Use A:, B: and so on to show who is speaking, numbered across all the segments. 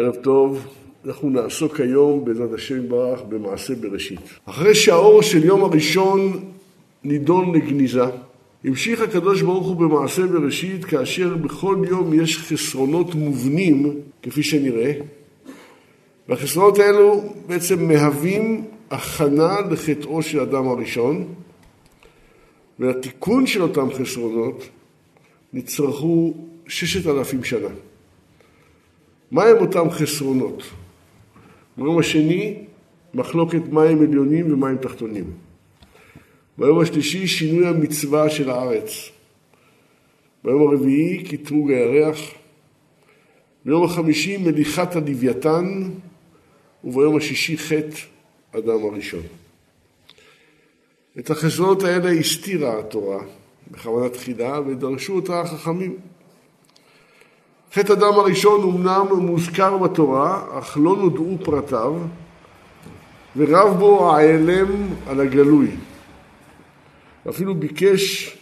A: ערב טוב, אנחנו נעסוק היום בעזרת השם ברח במעשה בראשית. אחרי שהאור של יום הראשון נידון לגניזה, המשיך הקדוש ברוך הוא במעשה בראשית כאשר בכל יום יש חסרונות מובנים, כפי שנראה, והחסרונות האלו בעצם מהווים הכנה לחטאו של אדם הראשון, ולתיקון של אותם חסרונות נצרכו ששת אלפים שנה. מהם אותם חסרונות? ביום השני, מחלוקת מים עליונים ומים תחתונים. ביום השלישי, שינוי המצווה של הארץ. ביום הרביעי, קטרוג הירח. ביום החמישי, מליכת הלוויתן. וביום השישי, חטא אדם הראשון. את החסרונות האלה הסתירה התורה בכוונה תחילה ודרשו אותה החכמים. חטא אדם הראשון אומנם מוזכר בתורה, אך לא נודעו פרטיו, ורב בו העלם על הגלוי. ואפילו ביקש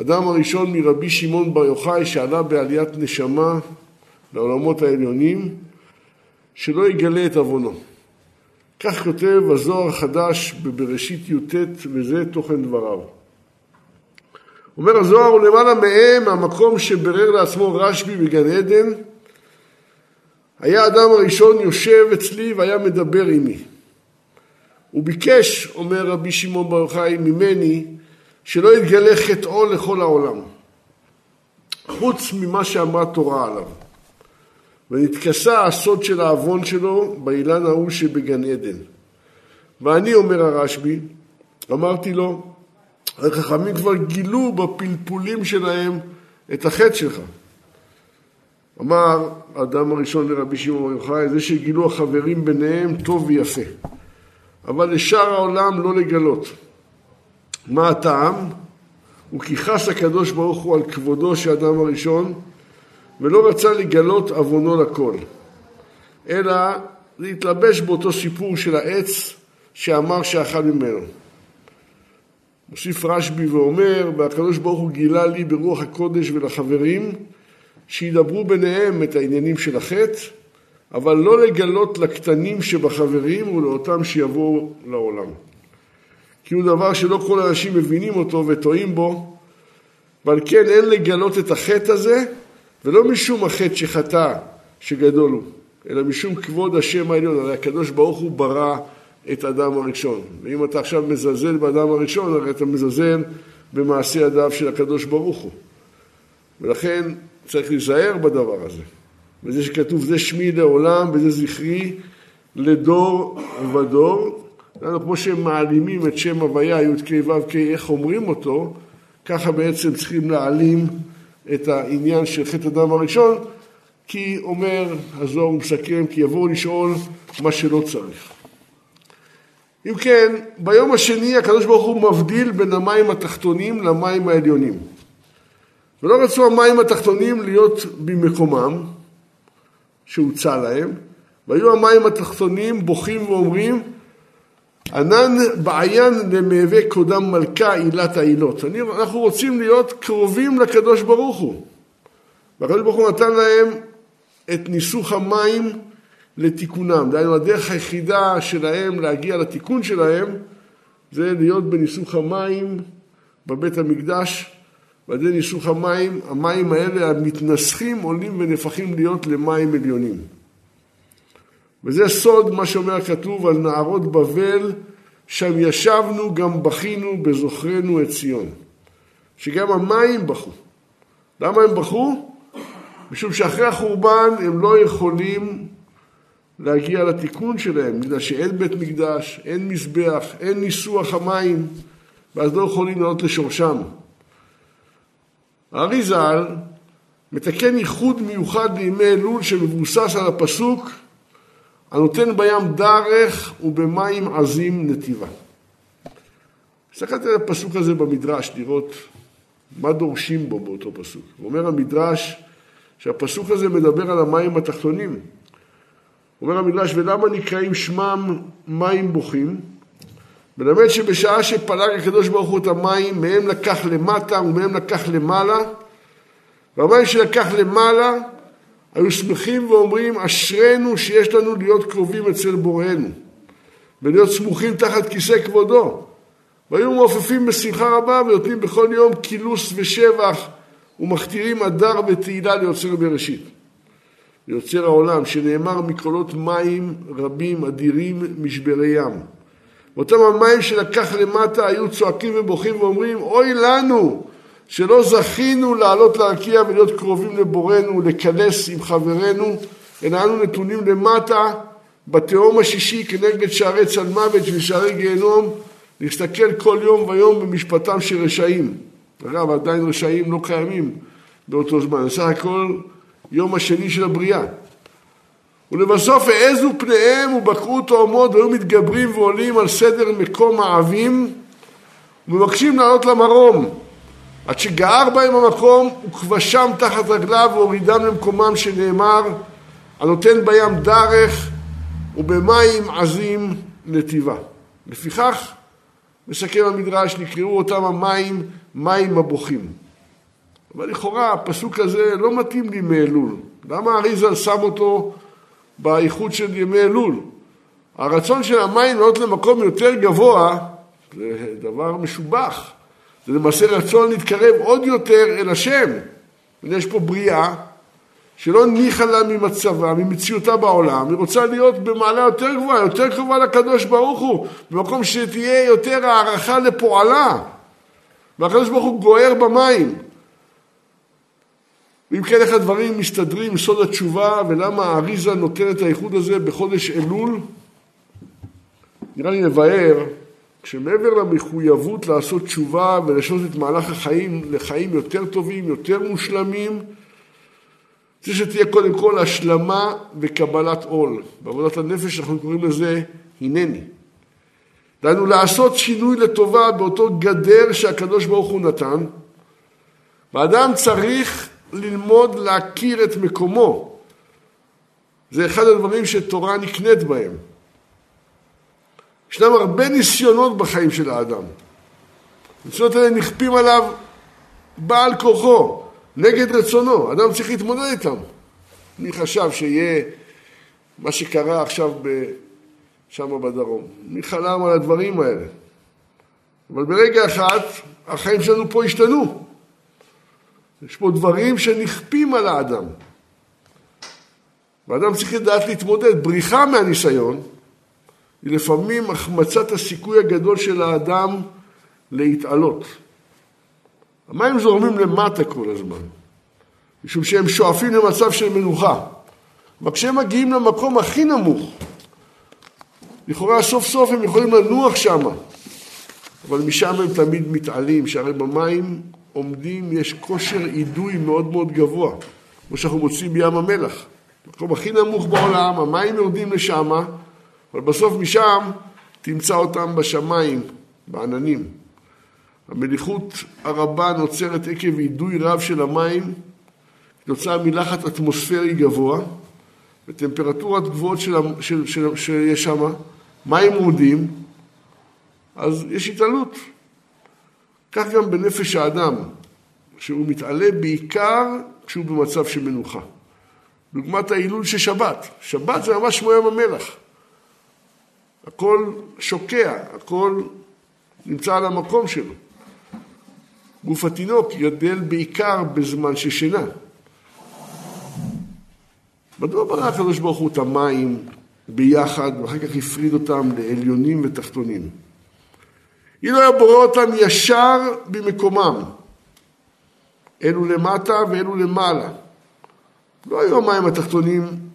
A: אדם הראשון מרבי שמעון בר יוחאי שעלה בעליית נשמה לעולמות העליונים, שלא יגלה את עוונו. כך כותב הזוהר החדש בבראשית י"ט, וזה תוכן דבריו. אומר הזוהר, ולמעלה מהם, המקום שברר לעצמו רשב"י בגן עדן, היה אדם הראשון יושב אצלי והיה מדבר עמי. הוא ביקש, אומר רבי שמעון בר יוחאי, ממני, שלא יתגלה חטאו לכל העולם, חוץ ממה שאמרה תורה עליו. ונתכסה הסוד של העוון שלו באילן ההוא שבגן עדן. ואני, אומר הרשב"י, אמרתי לו, החכמים כבר גילו בפלפולים שלהם את החטא שלך. אמר האדם הראשון לרבי שמעון בר יוחאי, זה שגילו החברים ביניהם טוב ויפה, אבל לשאר העולם לא לגלות. מה הטעם? הוא כי חס הקדוש ברוך הוא על כבודו של האדם הראשון ולא רצה לגלות עוונו לכל, אלא להתלבש באותו סיפור של העץ שאמר שאכל ממנו. מוסיף רשב"י ואומר, והקדוש ברוך הוא גילה לי ברוח הקודש ולחברים שידברו ביניהם את העניינים של החטא, אבל לא לגלות לקטנים שבחברים ולאותם שיבואו לעולם. כי הוא דבר שלא כל האנשים מבינים אותו וטועים בו, ועל כן אין לגלות את החטא הזה, ולא משום החטא שחטא שגדול הוא, אלא משום כבוד השם העליון. הרי הקדוש ברוך הוא ברא את אדם הראשון. ואם אתה עכשיו מזלזל באדם הראשון, הרי אתה מזלזל במעשה ידיו של הקדוש ברוך הוא. ולכן צריך להיזהר בדבר הזה. וזה שכתוב זה שמי לעולם וזה זכרי לדור ודור. לנו כמו שהם מעלימים את שם הוויה, י"ק ו"ק, איך אומרים אותו, ככה בעצם צריכים להעלים את העניין של חטא אדם הראשון, כי אומר הזוהר מסכם, כי יבואו לשאול מה שלא צריך. אם כן, ביום השני הקדוש ברוך הוא מבדיל בין המים התחתונים למים העליונים. ולא רצו המים התחתונים להיות במקומם, שהוצע להם, והיו המים התחתונים בוכים ואומרים, ענן בעיין למהווה קודם מלכה עילת העילות. אנחנו רוצים להיות קרובים לקדוש ברוך הוא. והקדוש ברוך הוא נתן להם את ניסוך המים לתיקונם. דהיינו, הדרך היחידה שלהם להגיע לתיקון שלהם זה להיות בניסוך המים בבית המקדש. ועל ידי ניסוך המים, המים האלה המתנסחים עולים ונהפכים להיות למים עליונים. וזה סוד מה שאומר הכתוב על נערות בבל, שם ישבנו גם בכינו בזוכרנו את ציון. שגם המים בכו. למה הם בכו? משום שאחרי החורבן הם לא יכולים להגיע לתיקון שלהם, בגלל שאין בית מקדש, אין מזבח, אין ניסוח המים, ואז לא יכולים לעלות לשורשם. הארי ז"ל מתקן ייחוד מיוחד לימי אלול שמבוסס על הפסוק הנותן בים דרך ובמים עזים נתיבה. הסתכלתי על הפסוק הזה במדרש לראות מה דורשים בו באותו פסוק. אומר המדרש שהפסוק הזה מדבר על המים התחתונים. אומר המדרש, ולמה נקראים שמם מים בוכים? מלמד שבשעה שפלג הקדוש ברוך הוא את המים, מהם לקח למטה ומהם לקח למעלה, והמים שלקח למעלה היו שמחים ואומרים, אשרינו שיש לנו להיות קרובים אצל בוראנו, ולהיות סמוכים תחת כיסא כבודו. והיו מעופפים בשמחה רבה ונותנים בכל יום קילוס ושבח ומכתירים הדר ותהילה ליוצר בראשית. ליוצר העולם, שנאמר מקולות מים רבים אדירים משברי ים. ואותם המים שלקח למטה היו צועקים ובוכים ואומרים, אוי לנו שלא זכינו לעלות להרקיע ולהיות קרובים לבורנו, לכנס עם חברינו, אלא אנו נתונים למטה בתהום השישי כנגד שערי צל מוות ושערי גיהנום, להסתכל כל יום ויום במשפטם של רשעים. אגב, עדיין רשעים לא קיימים באותו זמן, בסך הכל יום השני של הבריאה. ולבסוף העזו פניהם ובקעו תאומות והיו מתגברים ועולים על סדר מקום העבים ומבקשים לעלות למרום עד שגער בהם המקום וכבשם תחת רגליו והורידם למקומם שנאמר הנותן בים דרך ובמים עזים נתיבה. לפיכך מסכם המדרש נקראו אותם המים מים הבוכים. אבל לכאורה הפסוק הזה לא מתאים לימי אלול. למה אריזל שם אותו באיחוד של ימי אלול? הרצון של המים לעלות למקום יותר גבוה זה דבר משובח. זה למעשה רצון להתקרב עוד יותר אל השם. יש פה בריאה שלא ניחה לה ממצבה, ממציאותה בעולם, היא רוצה להיות במעלה יותר גבוהה, יותר קרובה לקדוש ברוך הוא, במקום שתהיה יותר הערכה לפועלה. והקדוש ברוך הוא גוער במים. ואם כן, איך הדברים מסתדרים עם סוד התשובה, ולמה האריזה נותן את האיחוד הזה בחודש אלול? נראה לי לבאר, כשמעבר למחויבות לעשות תשובה ולשנות את מהלך החיים לחיים יותר טובים, יותר מושלמים, זה שתהיה קודם כל השלמה וקבלת עול. בעבודת הנפש אנחנו קוראים לזה הנני. דהיינו לעשות שינוי לטובה באותו גדר שהקדוש ברוך הוא נתן, ואדם צריך ללמוד להכיר את מקומו. זה אחד הדברים שתורה נקנית בהם. ישנם הרבה ניסיונות בחיים של האדם. הניסיונות האלה נכפים עליו בעל כוחו, נגד רצונו. אדם צריך להתמודד איתם. מי חשב שיהיה מה שקרה עכשיו ב... שם בדרום? מי חלם על הדברים האלה? אבל ברגע אחד החיים שלנו פה השתנו. יש פה דברים שנכפים על האדם. ואדם צריך לדעת להתמודד. בריחה מהניסיון היא לפעמים החמצת הסיכוי הגדול של האדם להתעלות. המים זורמים למטה כל הזמן, משום שהם שואפים למצב של מנוחה. אבל כשהם מגיעים למקום הכי נמוך, לכאורה סוף סוף הם יכולים לנוח שם, אבל משם הם תמיד מתעלים, שהרי במים עומדים, יש כושר אידוי מאוד מאוד גבוה, כמו שאנחנו מוצאים בים המלח. המקום הכי נמוך בעולם, המים יורדים לשם, אבל בסוף משם תמצא אותם בשמיים, בעננים. המליחות הרבה נוצרת עקב אידוי רב של המים, כתוצאה מלחץ אטמוספרי גבוה, וטמפרטורות גבוהות שיש שם, מים מורדים, אז יש התעלות. כך גם בנפש האדם, שהוא מתעלה בעיקר כשהוא במצב של מנוחה. דוגמת ההילול של שבת. שבת זה ממש כמו ים המלח. הכל שוקע, הכל נמצא על המקום שלו. גוף התינוק גדל בעיקר בזמן של שינה. מדוע ברא הקדוש ברוך הוא את המים ביחד, ואחר כך הפריד אותם לעליונים ותחתונים? אילו היה בורא אותם ישר במקומם, אלו למטה ואלו למעלה. לא היו המים התחתונים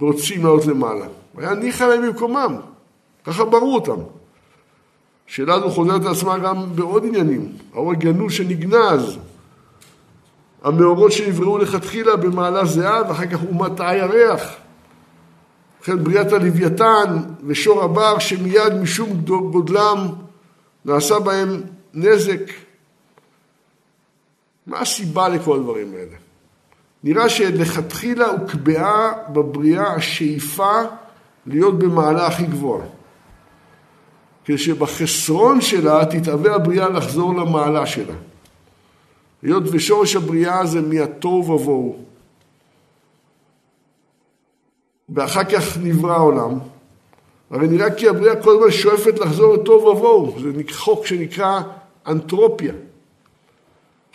A: רוצים לעלות למעלה, היה ניחא להם במקומם, ככה ברו אותם. השאלה הזו חוזרת לעצמה גם בעוד עניינים. האור הגנוז שנגנז, המאורות שנבראו לכתחילה במעלה זהה ואחר כך אומת הירח. לכן בריאת הלוויתן ושור הבר שמיד משום גודלם נעשה בהם נזק. מה הסיבה לכל הדברים האלה? נראה שלכתחילה הוקבעה בבריאה השאיפה להיות במעלה הכי גבוהה. כדי שבחסרון שלה תתאווה הבריאה לחזור למעלה שלה. היות ושורש הבריאה זה מהתוהו ובוהו. ואחר כך נברא העולם, הרי נראה כי הבריאה כל הזמן שואפת לחזור לטוב ובוהו, זה חוק שנקרא אנתרופיה,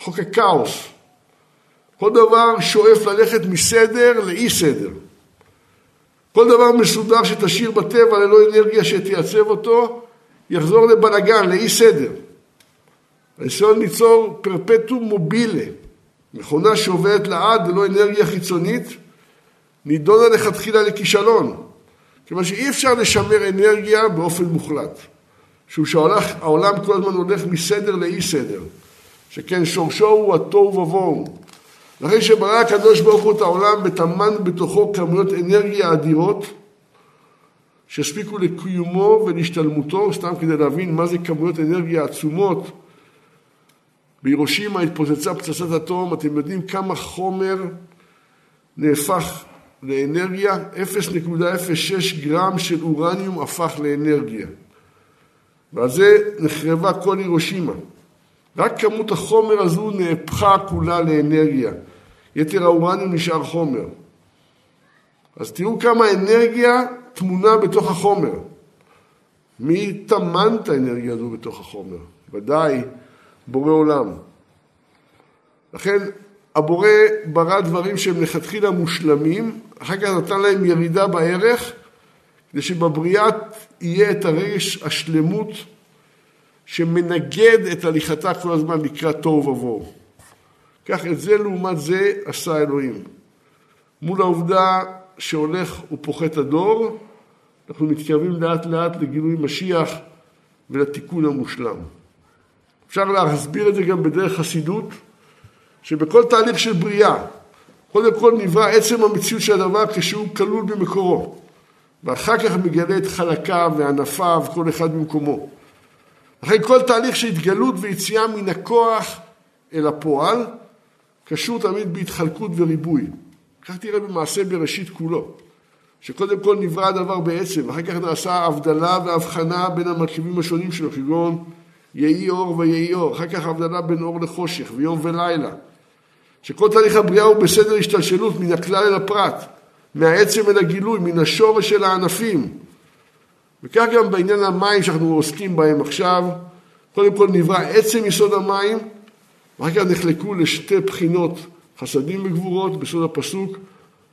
A: חוק הכאוס. כל דבר שואף ללכת מסדר לאי סדר. כל דבר מסודר שתשאיר בטבע ללא אנרגיה שתייצב אותו, יחזור לבלגן, לאי סדר. הניסיון ליצור פרפטום מובילה, מכונה שעובדת לעד ללא אנרגיה חיצונית, נידונה לכתחילה לכישלון. כיוון שאי אפשר לשמר אנרגיה באופן מוחלט. שהוא שהעולם כל הזמן הולך מסדר לאי סדר. שכן שורשו הוא התוהו ובוהו. אחרי שברא הקדוש ברוך הוא את העולם וטמן בתוכו כמויות אנרגיה אדירות שהספיקו לקיומו ולהשתלמותו, סתם כדי להבין מה זה כמויות אנרגיה עצומות. בהירושימה התפוצצה פצצת אטום, אתם יודעים כמה חומר נהפך לאנרגיה, 0.06 גרם של אורניום הפך לאנרגיה. ועל זה נחרבה כל הירושימה. רק כמות החומר הזו נהפכה כולה לאנרגיה. יתר האורניום נשאר חומר. אז תראו כמה אנרגיה טמונה בתוך החומר. מי טמן את האנרגיה הזו בתוך החומר? ודאי בורא עולם. לכן הבורא ברא דברים שהם לכתחילה מושלמים, אחר כך נתן להם ירידה בערך, כדי שבבריאה יהיה את הרגש השלמות שמנגד את הליכתה כל הזמן לקראת תוהו ובוהו. כך את זה לעומת זה עשה אלוהים. מול העובדה שהולך ופוחת הדור, אנחנו מתקרבים לאט לאט לגילוי משיח ולתיקון המושלם. אפשר להסביר את זה גם בדרך חסידות, שבכל תהליך של בריאה, קודם כל נברא עצם המציאות של הדבר כשהוא כלול במקורו, ואחר כך מגלה את חלקיו וענפיו, כל אחד במקומו. אחרי כל תהליך של התגלות ויציאה מן הכוח אל הפועל, קשור תמיד בהתחלקות וריבוי. כך תראה במעשה בראשית כולו, שקודם כל נברא הדבר בעצם, אחר כך נעשה הבדלה והבחנה בין המרכיבים השונים שלו, כגון יהי אור ויהי אור, אחר כך הבדלה בין אור לחושך ויום ולילה. שכל תהליך הבריאה הוא בסדר השתלשלות מן הכלל אל הפרט, מהעצם אל הגילוי, מן השורש אל הענפים. וכך גם בעניין המים שאנחנו עוסקים בהם עכשיו, קודם כל נברא עצם יסוד המים, ואחר כך נחלקו לשתי בחינות, חסדים וגבורות, בסוד הפסוק,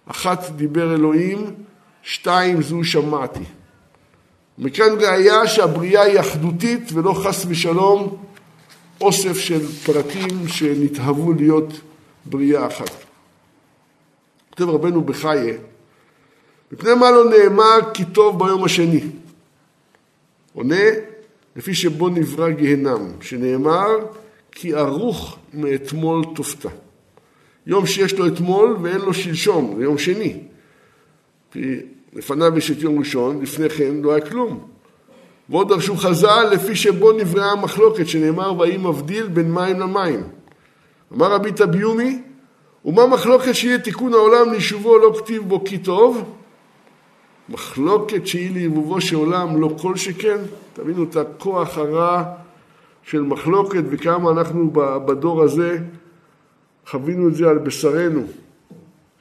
A: אחת דיבר אלוהים, שתיים זו שמעתי. מכאן ראיה שהבריאה היא אחדותית ולא חס ושלום אוסף של פרטים שנתהוו להיות בריאה אחת. כותב רבנו בחייה, מפני מה לא נאמר כי טוב ביום השני? עונה, לפי שבו נברא גיהנם, שנאמר כי ערוך מאתמול תופתע. יום שיש לו אתמול ואין לו שלשום, זה יום שני. כי לפניו יש את יום ראשון, לפני כן לא היה כלום. ועוד דרשו חז"ל לפי שבו נבראה המחלוקת, שנאמר ויהי מבדיל בין מים למים. אמר רבי טביומי, ומה מחלוקת שיהיה תיקון העולם ליישובו לא כתיב בו כי טוב? מחלוקת שהיא לערבובו של עולם לא כל שכן? תבינו את הכוח הרע של מחלוקת וכמה אנחנו בדור הזה חווינו את זה על בשרנו,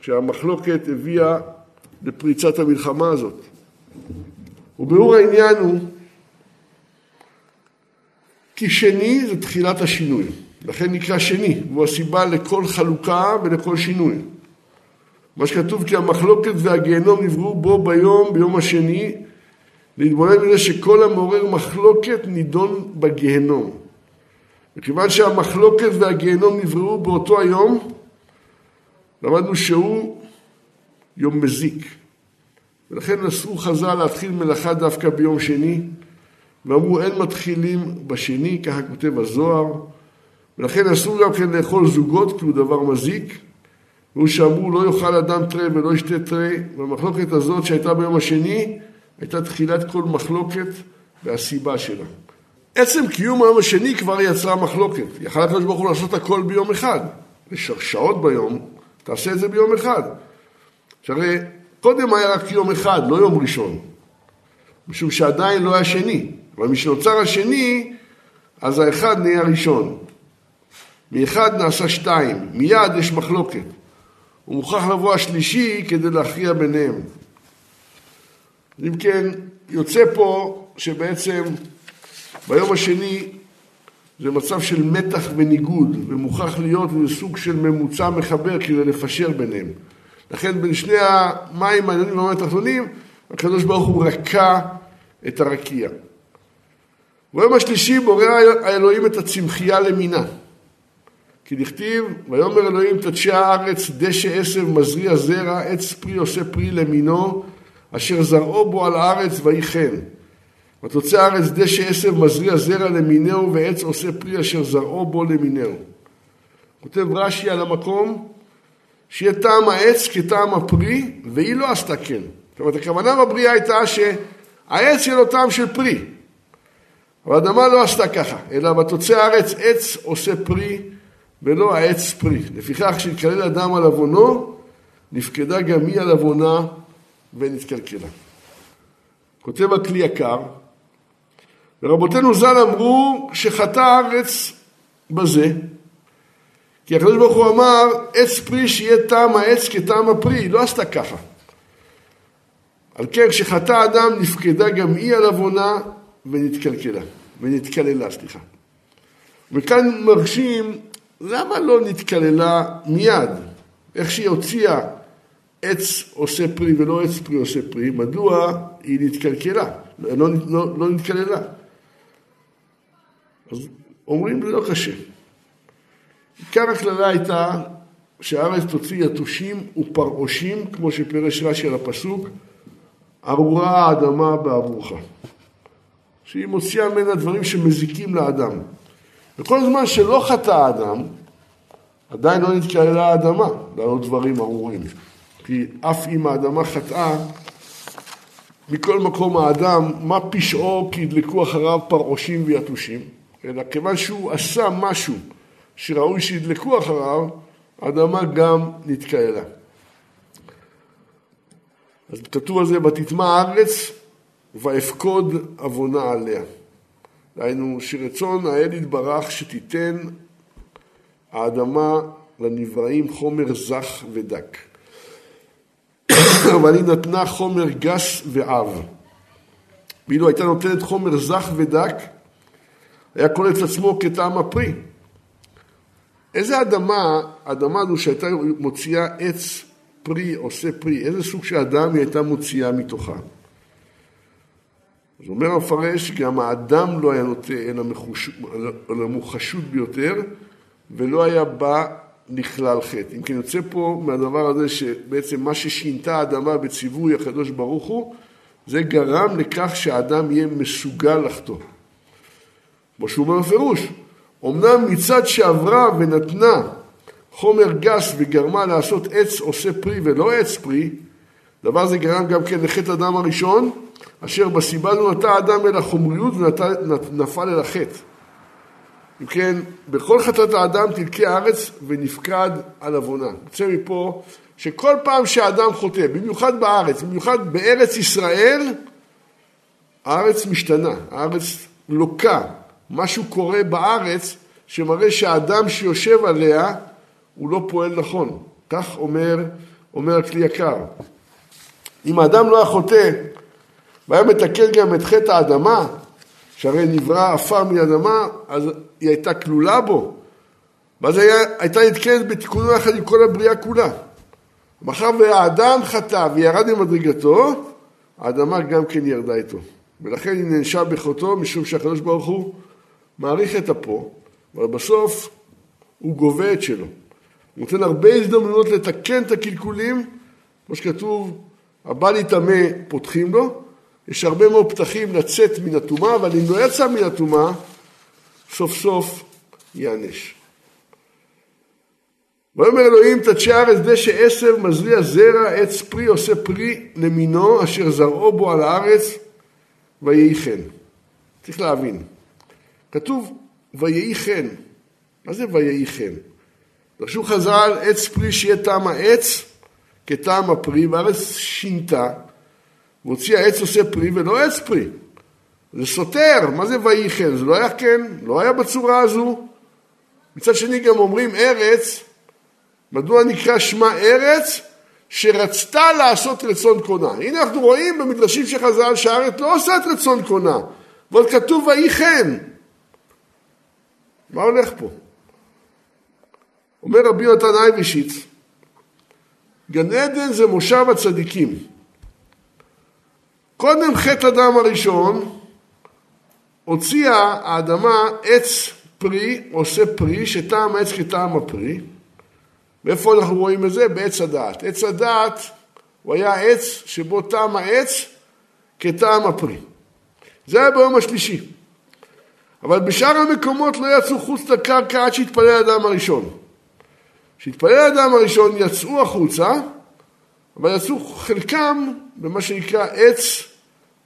A: שהמחלוקת הביאה לפריצת המלחמה הזאת. וביאור העניין הוא כי שני זה תחילת השינוי. לכן נקרא שני, והוא הסיבה לכל חלוקה ולכל שינוי. מה שכתוב כי המחלוקת והגיהנום נבראו בו ביום, ביום השני, להתבונן מזה שכל המעורר מחלוקת נידון בגיהנום. וכיוון שהמחלוקת והגיהנום נבראו באותו היום, למדנו שהוא יום מזיק. ולכן אסרו חז"ל להתחיל מלאכה דווקא ביום שני, ואמרו אין מתחילים בשני, ככה כותב הזוהר, ולכן אסור גם כן לאכול זוגות, כי הוא דבר מזיק. והוא שאמרו לא יאכל אדם תרי ולא ישתה תרי, והמחלוקת הזאת שהייתה ביום השני, הייתה תחילת כל מחלוקת והסיבה שלה. עצם קיום היום השני כבר יצרה מחלוקת. יכל הקדוש ברוך הוא לעשות הכל ביום אחד. שעות ביום, תעשה את זה ביום אחד. שהרי קודם היה רק יום אחד, לא יום ראשון. משום שעדיין לא היה שני. אבל משנוצר השני, אז האחד נהיה ראשון. מאחד נעשה שתיים, מיד יש מחלוקת. הוא מוכרח לבוא השלישי כדי להכריע ביניהם. אם כן, יוצא פה שבעצם ביום השני זה מצב של מתח וניגוד, ומוכרח להיות איזה סוג של ממוצע מחבר כדי לפשר ביניהם. לכן בין שני המים העליונים והמים התחתונים, הקדוש ברוך הוא רקע את הרקיע. ביום השלישי בורא האלוהים את הצמחייה למינה. כי דכתיב, ויאמר אלוהים תדשי הארץ דשא עשב מזריע זרע עץ פרי עושה פרי למינו אשר זרעו בו על הארץ ויהי חן. ותוצא הארץ דשא עשב מזריע זרע למינהו ועץ עושה פרי אשר זרעו בו למינהו. כותב רש"י על המקום שיהיה טעם העץ כטעם הפרי והיא לא עשתה כן. זאת אומרת הכוונה בבריאה הייתה שהעץ יהיה לו טעם של פרי אבל האדמה לא עשתה ככה אלא בתוצא הארץ עץ עושה פרי ולא העץ פרי. לפיכך כשהתקלל אדם על עוונו נפקדה גם היא על עוונה ונתקלקלה. כותב הכלי יקר ורבותינו ז"ל אמרו שחטא הארץ בזה, כי הקדוש ברוך הוא אמר, עץ פרי שיהיה טעם העץ כטעם הפרי, היא לא עשתה ככה. על כן, כשחטא אדם נפקדה גם היא על עוונה ונתקלקלה, ונתקללה, סליחה. וכאן מרשים, למה לא נתקללה מיד? איך שהיא הוציאה עץ עושה פרי ולא עץ פרי עושה פרי, מדוע היא נתקלקלה, לא, לא, לא נתקללה? אז אומרים זה לא קשה. עיקר הקללה הייתה שהארץ תוציא יתושים ופרעושים, כמו שפירש רש"י על הפסוק, ארורה האדמה בעבורך. שהיא מוציאה ממנה דברים שמזיקים לאדם. וכל זמן שלא חטא האדם, עדיין לא נתקללה האדמה לעלות דברים ארורים. כי אף אם האדמה חטאה, מכל מקום האדם, מה פשעו כי ידלקו אחריו פרעושים ויתושים? אלא כיוון שהוא עשה משהו שראוי שידלקו אחריו, האדמה גם נתקהלה. אז כתוב על זה, ותטמע הארץ ואפקוד עוונה עליה. דהיינו, שרצון האל יתברך שתיתן האדמה לנבראים חומר זך ודק. אבל היא נתנה חומר גס ועב. ואילו הייתה נותנת חומר זך ודק, היה קולט עצמו כטעם הפרי. איזה אדמה, האדמה הזו שהייתה מוציאה עץ פרי, עושה פרי, איזה סוג של אדם היא הייתה מוציאה מתוכה? אז אומר המפרש, גם האדם לא היה נוטה אל, המוחשות ביותר, ולא היה בא לכלל חטא. אם כן יוצא פה מהדבר הזה שבעצם מה ששינתה האדמה בציווי הקדוש ברוך הוא, זה גרם לכך שהאדם יהיה מסוגל לחטוא. כמו שהוא אומר בפירוש, אמנם מצד שעברה ונתנה חומר גס וגרמה לעשות עץ עושה פרי ולא עץ פרי, דבר זה גרם גם כן לחטא אדם הראשון, אשר בסיבה זו נטע האדם אל החומריות ונפל אל החטא. אם כן, בכל חטאת האדם תלקי הארץ ונפקד על עוונה. יוצא מפה שכל פעם שהאדם חוטא, במיוחד בארץ, במיוחד בארץ ישראל, הארץ משתנה, הארץ לוקה, משהו קורה בארץ שמראה שהאדם שיושב עליה הוא לא פועל נכון. כך אומר, אומר הכלי יקר. אם האדם לא היה חוטא והיה מתקן גם את חטא האדמה, שהרי נברא עפר מאדמה, אז היא הייתה כלולה בו. ואז היה, הייתה נתקנת בתיקונו יחד עם כל הבריאה כולה. מאחר והאדם חטא וירד ממדרגתו, האדמה גם כן ירדה איתו. ולכן היא נענשה בחוטאו, משום שהקדוש ברוך הוא מעריך את אפו, אבל בסוף הוא גובה את שלו. הוא נותן הרבה הזדמנויות לתקן את הקלקולים, כמו שכתוב, הבא להיטמא פותחים לו, יש הרבה מאוד פתחים לצאת מן הטומאה, אבל אם לא יצא מן הטומאה, סוף סוף ייענש. ויאמר אלוהים תדשי הארץ דשא עשר מזריע זרע עץ פרי עושה פרי למינו אשר זרעו בו על הארץ ויהי חן. צריך להבין. כתוב ויהי חן. מה זה ויהי חן? דרשו חז"ל עץ פרי שיהיה טעם העץ כטעם הפרי והארץ שינתה והוציאה עץ עושה פרי ולא עץ פרי. זה סותר, מה זה ויהי חן? זה לא היה כן, לא היה בצורה הזו. מצד שני גם אומרים ארץ, מדוע נקרא שמה ארץ? שרצתה לעשות רצון קונה. הנה אנחנו רואים במדרשים של חז"ל שהארץ לא עושה את רצון קונה, ועוד כתוב ויהי כן. מה הולך פה? אומר רבי יונתן אייבשיץ, גן עדן זה מושב הצדיקים. קודם חטא אדם הראשון, הוציאה האדמה עץ פרי, עושה פרי, שטעם העץ כטעם הפרי. ואיפה אנחנו רואים את זה? בעץ הדעת. עץ הדעת הוא היה עץ שבו טעם העץ כטעם הפרי. זה היה ביום השלישי. אבל בשאר המקומות לא יצאו חוץ לקרקע עד שהתפלל האדם הראשון. כשהתפלל האדם הראשון יצאו החוצה, אבל יצאו חלקם במה שנקרא עץ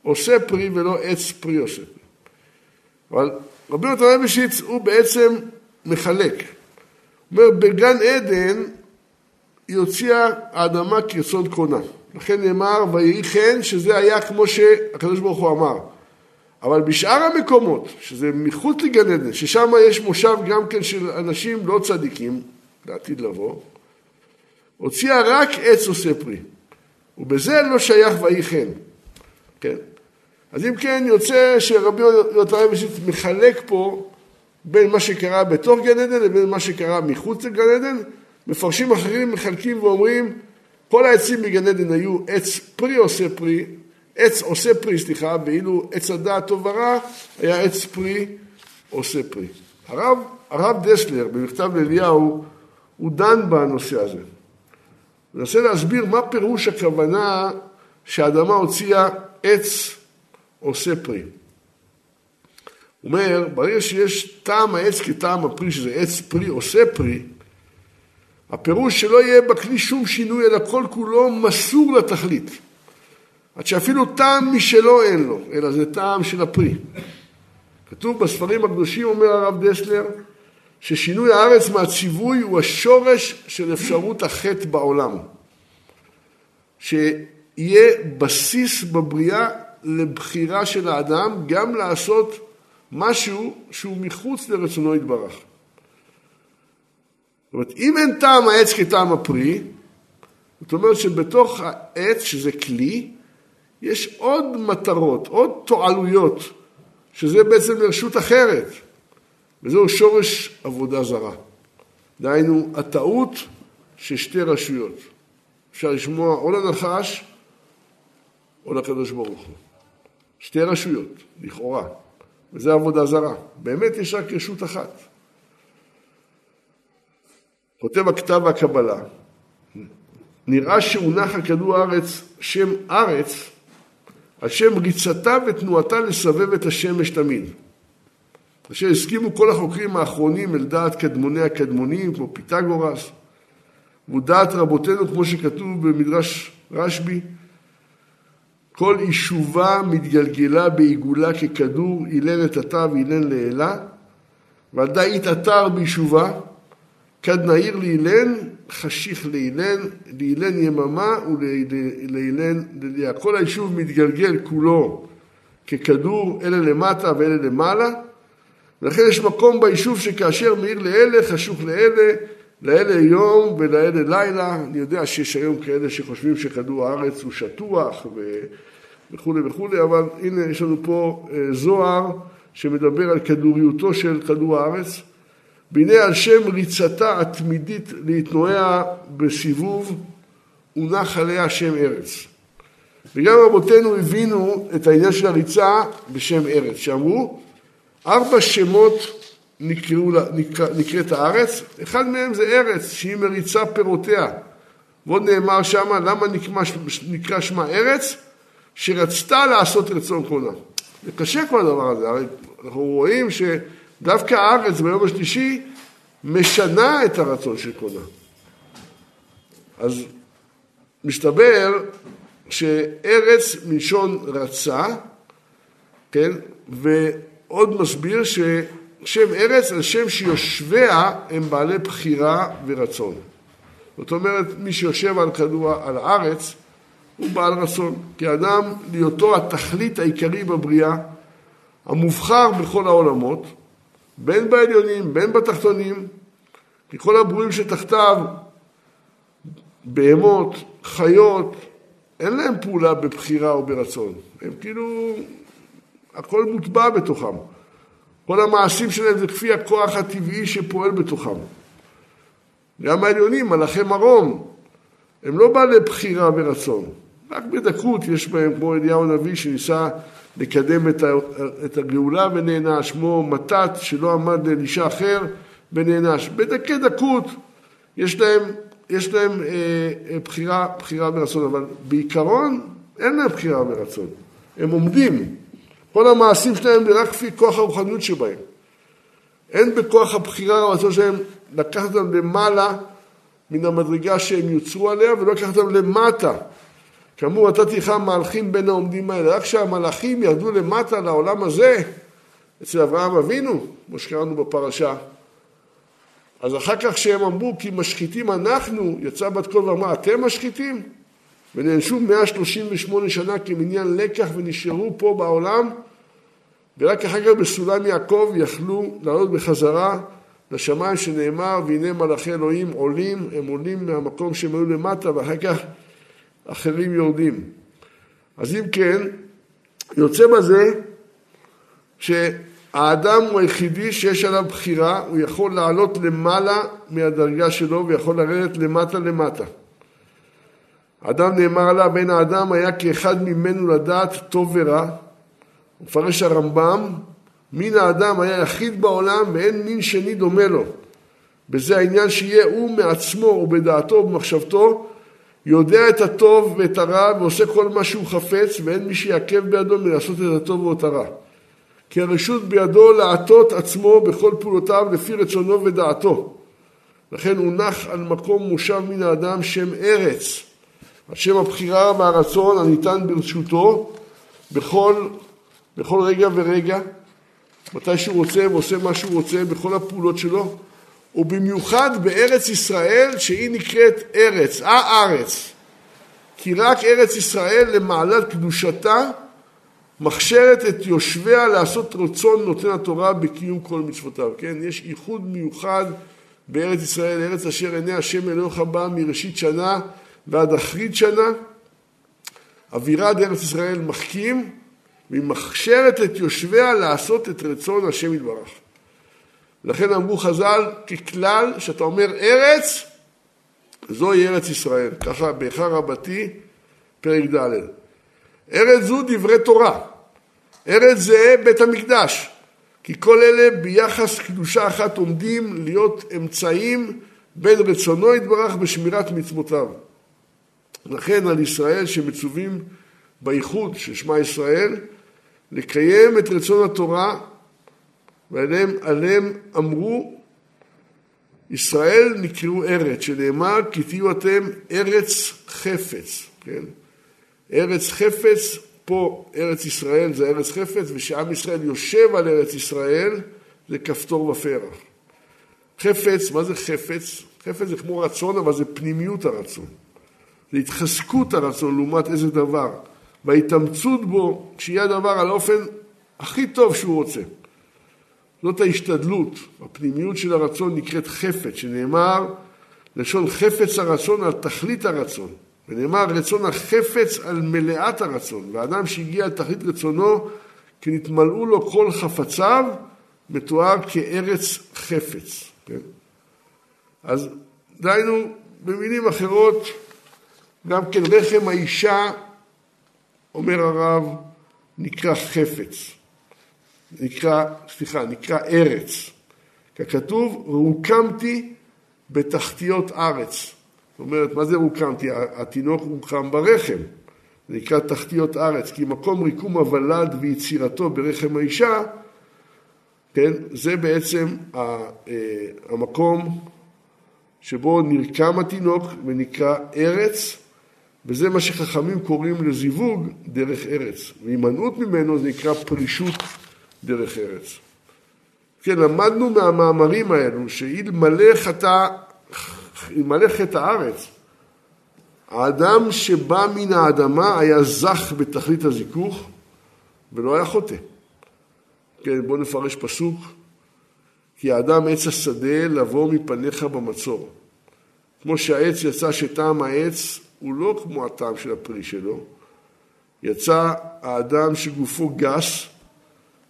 A: עושה פרי ולא עץ פרי עושה פרי. אבל רבי נתן אבישיץ הוא בעצם מחלק. הוא אומר, בגן עדן היא הוציאה האדמה כיסוד קונה. לכן נאמר, ויהי כן, שזה היה כמו שהקדוש ברוך הוא אמר. אבל בשאר המקומות, שזה מחוץ לגן עדן, ששם יש מושב גם כן של אנשים לא צדיקים, לעתיד לבוא, הוציאה רק עץ עושה פרי. ובזה לא שייך ויהי כן. אז אם כן, יוצא שרבי יונתן אבישיץ מחלק פה בין מה שקרה בתוך גן עדן לבין מה שקרה מחוץ לגן עדן. מפרשים אחרים מחלקים ואומרים, כל העצים בגן עדן היו עץ פרי עושה פרי, עץ עושה פרי, סליחה, ואילו עץ הדעת טוב ורע היה עץ פרי עושה פרי. הרב, הרב דסלר, במכתב לאליהו, הוא דן בנושא הזה. מנסה להסביר מה פירוש הכוונה שהאדמה הוציאה עץ עושה פרי. הוא אומר, ברגע שיש טעם העץ כטעם הפרי, שזה עץ פרי עושה פרי, הפירוש שלא יהיה בכלי שום שינוי, אלא כל כולו מסור לתכלית. עד שאפילו טעם משלו אין לו, אלא זה טעם של הפרי. כתוב בספרים הקדושים, אומר הרב דסלר, ששינוי הארץ מהציווי הוא השורש של אפשרות החטא בעולם. שיהיה בסיס בבריאה לבחירה של האדם גם לעשות משהו שהוא מחוץ לרצונו יתברך. זאת אומרת, אם אין טעם העץ כטעם הפרי, זאת אומרת שבתוך העץ, שזה כלי, יש עוד מטרות, עוד תועלויות, שזה בעצם לרשות אחרת, וזהו שורש עבודה זרה. דהיינו, הטעות של שתי רשויות. אפשר לשמוע או לנחש או לקדוש ברוך הוא. שתי רשויות, לכאורה, וזה עבודה זרה. באמת יש רק רשות אחת. כותב הכתב והקבלה, נראה שהונח על כדור הארץ שם ארץ על שם ריצתה ותנועתה לסבב את השמש תמיד. אשר הסכימו כל החוקרים האחרונים אל דעת קדמוני הקדמונים, כמו פיתגורס, ודעת רבותינו, כמו שכתוב במדרש רשב"י, כל יישובה מתגלגלה בעיגולה ככדור, אילן התא ואילן לאלה, ועדה התעתר ביישובה, כד נעיר לאילן, חשיך לאילן, לאילן יממה ולאילן לליה. כל היישוב מתגלגל כולו ככדור, אלה למטה ואלה למעלה, ולכן יש מקום ביישוב שכאשר מאיר לאלה, חשוך לאלה, לאלה יום ולאלה לילה. אני יודע שיש היום כאלה שחושבים שכדור הארץ הוא שטוח וכולי וכולי, אבל הנה יש לנו פה אה, זוהר שמדבר על כדוריותו של כדור הארץ. והנה על שם ריצתה התמידית להתנועע בסיבוב, הונח עליה שם ארץ. וגם רבותינו הבינו את העניין של הריצה בשם ארץ, שאמרו, ארבע שמות נקראו, נקרא, נקראת הארץ, אחד מהם זה ארץ, שהיא מריצה פירותיה. ועוד נאמר שמה, למה נקרא, נקרא שמה ארץ? שרצתה לעשות רצון קונה. זה קשה כל הדבר הזה, הרי אנחנו רואים שדווקא הארץ ביום השלישי משנה את הרצון של קונה. אז מסתבר שארץ מלשון רצה, כן, ועוד מסביר ש... שם ארץ על שם שיושביה הם בעלי בחירה ורצון. זאת אומרת, מי שיושב על כדור, על הארץ, הוא בעל רצון. כי אדם, להיותו התכלית העיקרי בבריאה, המובחר בכל העולמות, בין בעליונים, בין בתחתונים, כי כל הברואים שתחתיו, בהמות, חיות, אין להם פעולה בבחירה או ברצון. הם כאילו, הכל מוטבע בתוכם. כל המעשים שלהם זה כפי הכוח הטבעי שפועל בתוכם. גם העליונים, מלאכי מרום, הם לא בעלי בחירה ורצון. רק בדקות יש בהם, כמו אליהו הנביא שניסה לקדם את הגאולה ונענש, כמו מתת שלא עמד לאלישע אחר ונענש. בדקי דקות יש להם, יש להם אה, אה, בחירה, בחירה ורצון, אבל בעיקרון אין להם בחירה ורצון. הם עומדים. כל המעשים שלהם זה רק כפי כוח הרוחניות שבהם. אין בכוח הבחירה והרצון שלהם לקחת אותם למעלה מן המדרגה שהם יוצרו עליה ולא לקחת אותם למטה. כאמור, נתתי לך מהלכים בין העומדים האלה. רק כשהמלאכים ירדו למטה לעולם הזה, אצל אברהם אבינו, כמו שקראנו בפרשה, אז אחר כך כשהם אמרו כי משחיתים אנחנו, יצא בת קול ואמרה אתם משחיתים? ונענשו 138 שנה כמניין לקח ונשארו פה בעולם ורק אחר כך בסולם יעקב יכלו לעלות בחזרה לשמיים שנאמר והנה מלאכי אלוהים עולים, הם עולים מהמקום שהם היו למטה ואחר כך אחרים יורדים. אז אם כן, יוצא בזה שהאדם הוא היחידי שיש עליו בחירה, הוא יכול לעלות למעלה מהדרגה שלו ויכול לרדת למטה למטה. אדם נאמר עליו, בין האדם היה כאחד ממנו לדעת טוב ורע. מפרש הרמב"ם, מין האדם היה יחיד בעולם ואין מין שני דומה לו. בזה העניין שיהיה הוא מעצמו ובדעתו ובמחשבתו יודע את הטוב ואת הרע ועושה כל מה שהוא חפץ ואין מי שיעכב בידו מלעשות את הטוב או את הרע. כי הרשות בידו להטות עצמו בכל פעולותיו לפי רצונו ודעתו. לכן הונח על מקום מושב מן האדם שם ארץ, על שם הבחירה והרצון הניתן ברשותו בכל, בכל רגע ורגע, מתי שהוא רוצה ועושה מה שהוא רוצה בכל הפעולות שלו, ובמיוחד בארץ ישראל שהיא נקראת ארץ, הארץ. כי רק ארץ ישראל למעלת קדושתה מכשרת את יושביה לעשות רצון נותן התורה בקיום כל מצוותיו. כן, יש ייחוד מיוחד בארץ ישראל, ארץ אשר עיני השם אלוהיך בה מראשית שנה ועד אחרית שנה. אווירה דארץ ישראל מחכים והיא מכשרת את יושביה לעשות את רצון השם יתברך. לכן אמרו חז"ל, ככלל, שאתה אומר ארץ, זוהי ארץ ישראל. ככה באיכה רבתי, פרק ד'. ארץ זו דברי תורה. ארץ זה בית המקדש. כי כל אלה ביחס קדושה אחת עומדים להיות אמצעים בין רצונו יתברך בשמירת מצוותיו. לכן על ישראל שמצווים בייחוד של שמע ישראל, לקיים את רצון התורה ועליהם אמרו ישראל נקראו ארץ, שנאמר כי תהיו אתם ארץ חפץ, כן? ארץ חפץ, פה ארץ ישראל זה ארץ חפץ, ושעם ישראל יושב על ארץ ישראל זה כפתור ופרח. חפץ, מה זה חפץ? חפץ זה כמו רצון, אבל זה פנימיות הרצון. זה התחזקות הרצון לעומת איזה דבר. וההתאמצות בו, כשיהיה הדבר על האופן הכי טוב שהוא רוצה. זאת ההשתדלות, הפנימיות של הרצון נקראת חפץ, שנאמר לשון חפץ הרצון על תכלית הרצון, ונאמר רצון החפץ על מלאת הרצון, ואדם שהגיע על תכלית רצונו, כי נתמלאו לו כל חפציו, מתואר כארץ חפץ. כן? אז דהיינו, במילים אחרות, גם כן רחם האישה, אומר הרב, נקרא חפץ. נקרא, סליחה, נקרא ארץ. ככתוב, רוקמתי בתחתיות ארץ. זאת אומרת, מה זה רוקמתי? התינוק רוקם ברחם. זה נקרא תחתיות ארץ, כי מקום ריקום הוולד ויצירתו ברחם האישה, כן, זה בעצם אה, המקום שבו נרקם התינוק ונקרא ארץ, וזה מה שחכמים קוראים לזיווג דרך ארץ. והימנעות ממנו זה נקרא פרישות דרך ארץ. כן, למדנו מהמאמרים האלו שאלמלא חטא, חטא הארץ, האדם שבא מן האדמה היה זך בתכלית הזיכוך ולא היה חוטא. כן, בואו נפרש פסוק. כי האדם עץ השדה לבוא מפניך במצור. כמו שהעץ יצא שטעם העץ הוא לא כמו הטעם של הפרי שלו. יצא האדם שגופו גס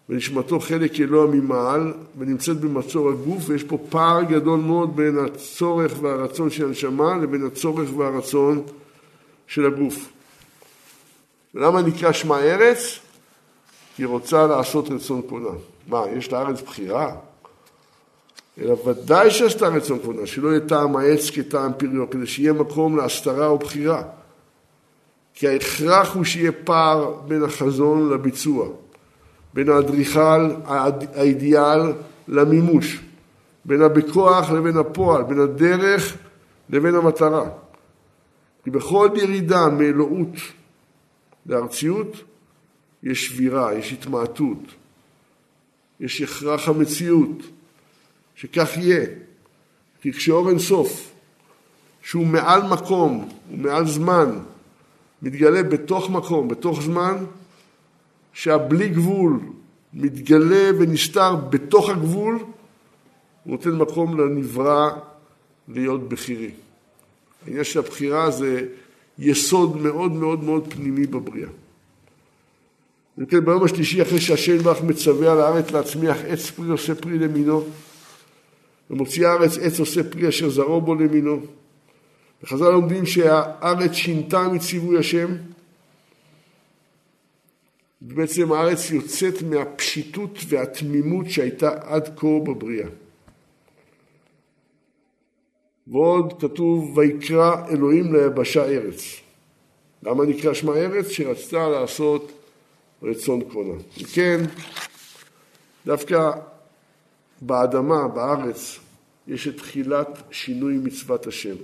A: ונשמתו חלק אלוה ממעל ונמצאת במצור הגוף ויש פה פער גדול מאוד בין הצורך והרצון של הנשמה לבין הצורך והרצון של הגוף. ולמה נקרא שמע ארץ? היא רוצה לעשות רצון קונה. מה, יש לארץ בחירה? אלא ודאי שעשתה רצון כבודה, שלא יהיה טעם העץ כטעם פריו, כדי שיהיה מקום להסתרה או בחירה. כי ההכרח הוא שיהיה פער בין החזון לביצוע, בין האדריכל, האידיאל, למימוש, בין הבכוח לבין הפועל, בין הדרך לבין המטרה. כי בכל ירידה מאלוהות לארציות יש שבירה, יש התמעטות, יש הכרח המציאות. שכך יהיה. כי כשאור אין סוף, שהוא מעל מקום, הוא מעל זמן, מתגלה בתוך מקום, בתוך זמן, שהבלי גבול מתגלה ונסתר בתוך הגבול, הוא נותן מקום לנברא להיות בכירי. העניין של הבחירה זה יסוד מאוד מאוד מאוד פנימי בבריאה. וכן ביום השלישי אחרי שהשם ברך מצווה על הארץ להצמיח עץ פרי עושה פרי למינו ומוציא הארץ עץ עושה פרי אשר זרעו בו למינו. וחז"ל לומדים שהארץ שינתה מציווי השם, ובעצם הארץ יוצאת מהפשיטות והתמימות שהייתה עד כה בבריאה. ועוד כתוב ויקרא אלוהים ליבשה ארץ. למה נקרא שמה ארץ? שרצתה לעשות רצון קונה. וכן, דווקא באדמה, בארץ, יש את תחילת שינוי מצוות השם.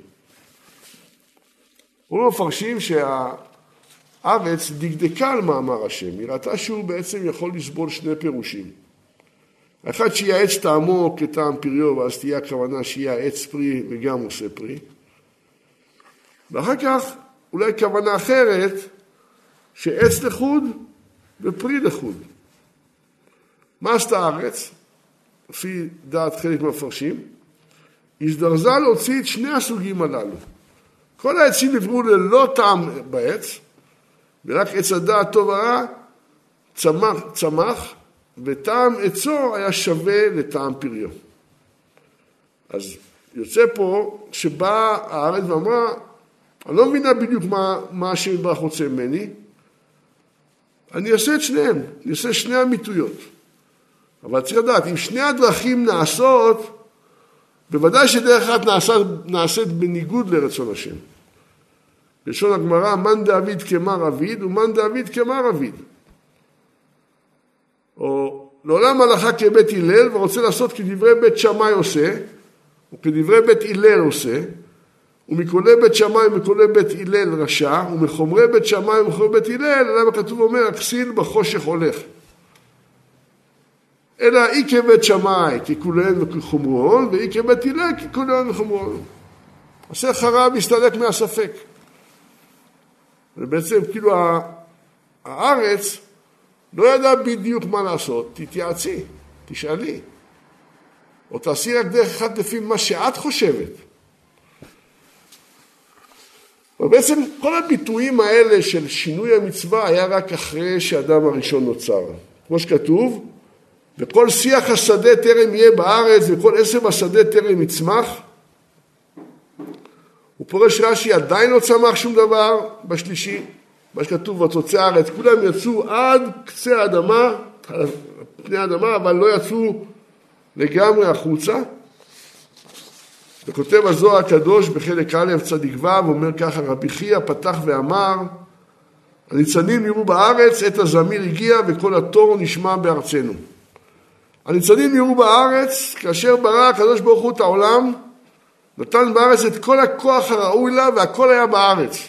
A: אנחנו מפרשים שהארץ דקדקה על מאמר השם, היא ראתה שהוא בעצם יכול לסבול שני פירושים. האחד שיהיה עץ טעמו כטעם פריו, ואז תהיה הכוונה שיהיה עץ פרי וגם עושה פרי. ואחר כך אולי כוונה אחרת, שעץ לחוד ופרי לחוד. מה עשתה הארץ? לפי דעת חלק מהמפרשים, הזדרזה להוציא את שני הסוגים הללו. כל העצים נבראו ללא טעם בעץ, ורק עץ הדעת טוב ורע צמח, צמח, וטעם עצו היה שווה לטעם פריו. אז יוצא פה שבאה הארץ ואמרה, אני לא מבינה בדיוק מה, מה השם יתברך רוצה ממני, אני אעשה את שניהם, אני אעשה שני אמיתויות. אבל צריך לדעת, אם שני הדרכים נעשות, בוודאי שדרך אחת נעשית, נעשית בניגוד לרצון השם. לשון הגמרא, מאן דאביד כמר אביד ומאן דאביד כמר אביד. או לעולם הלכה כבית הלל ורוצה לעשות כדברי בית שמאי עושה, או כדברי בית הלל עושה, ומקולי בית שמאי ומקולי בית הלל רשע, ומחומרי בית שמאי ומחומרי בית הלל, למה כתוב אומר, הכסיל בחושך הולך. אלא אי כבית שמאי ככוליהן וכחומרון, ואי כבית הלל ככוליהן וכחומרון. עושה חרב מסתלק מהספק. ובעצם כאילו הארץ לא ידעה בדיוק מה לעשות, תתייעצי, תשאלי. או תעשי רק דרך אחת לפי מה שאת חושבת. ובעצם כל הביטויים האלה של שינוי המצווה היה רק אחרי שהאדם הראשון נוצר. כמו שכתוב, וכל שיח השדה טרם יהיה בארץ וכל עשב השדה טרם יצמח. הוא פורש רש"י, עדיין לא צמח שום דבר בשלישי, מה שכתוב ותוצא הארץ, כולם יצאו עד קצה האדמה, פני האדמה, אבל לא יצאו לגמרי החוצה. וכותב הזוהר הקדוש בחלק א' צדיק ו', אומר ככה, רבי חייא פתח ואמר, הניצנים נראו בארץ, עת הזמיר הגיע וכל התור נשמע בארצנו. הניצנים נראו בארץ, כאשר ברא הקדוש ברוך הוא את העולם, נתן בארץ את כל הכוח הראוי לה והכל היה בארץ.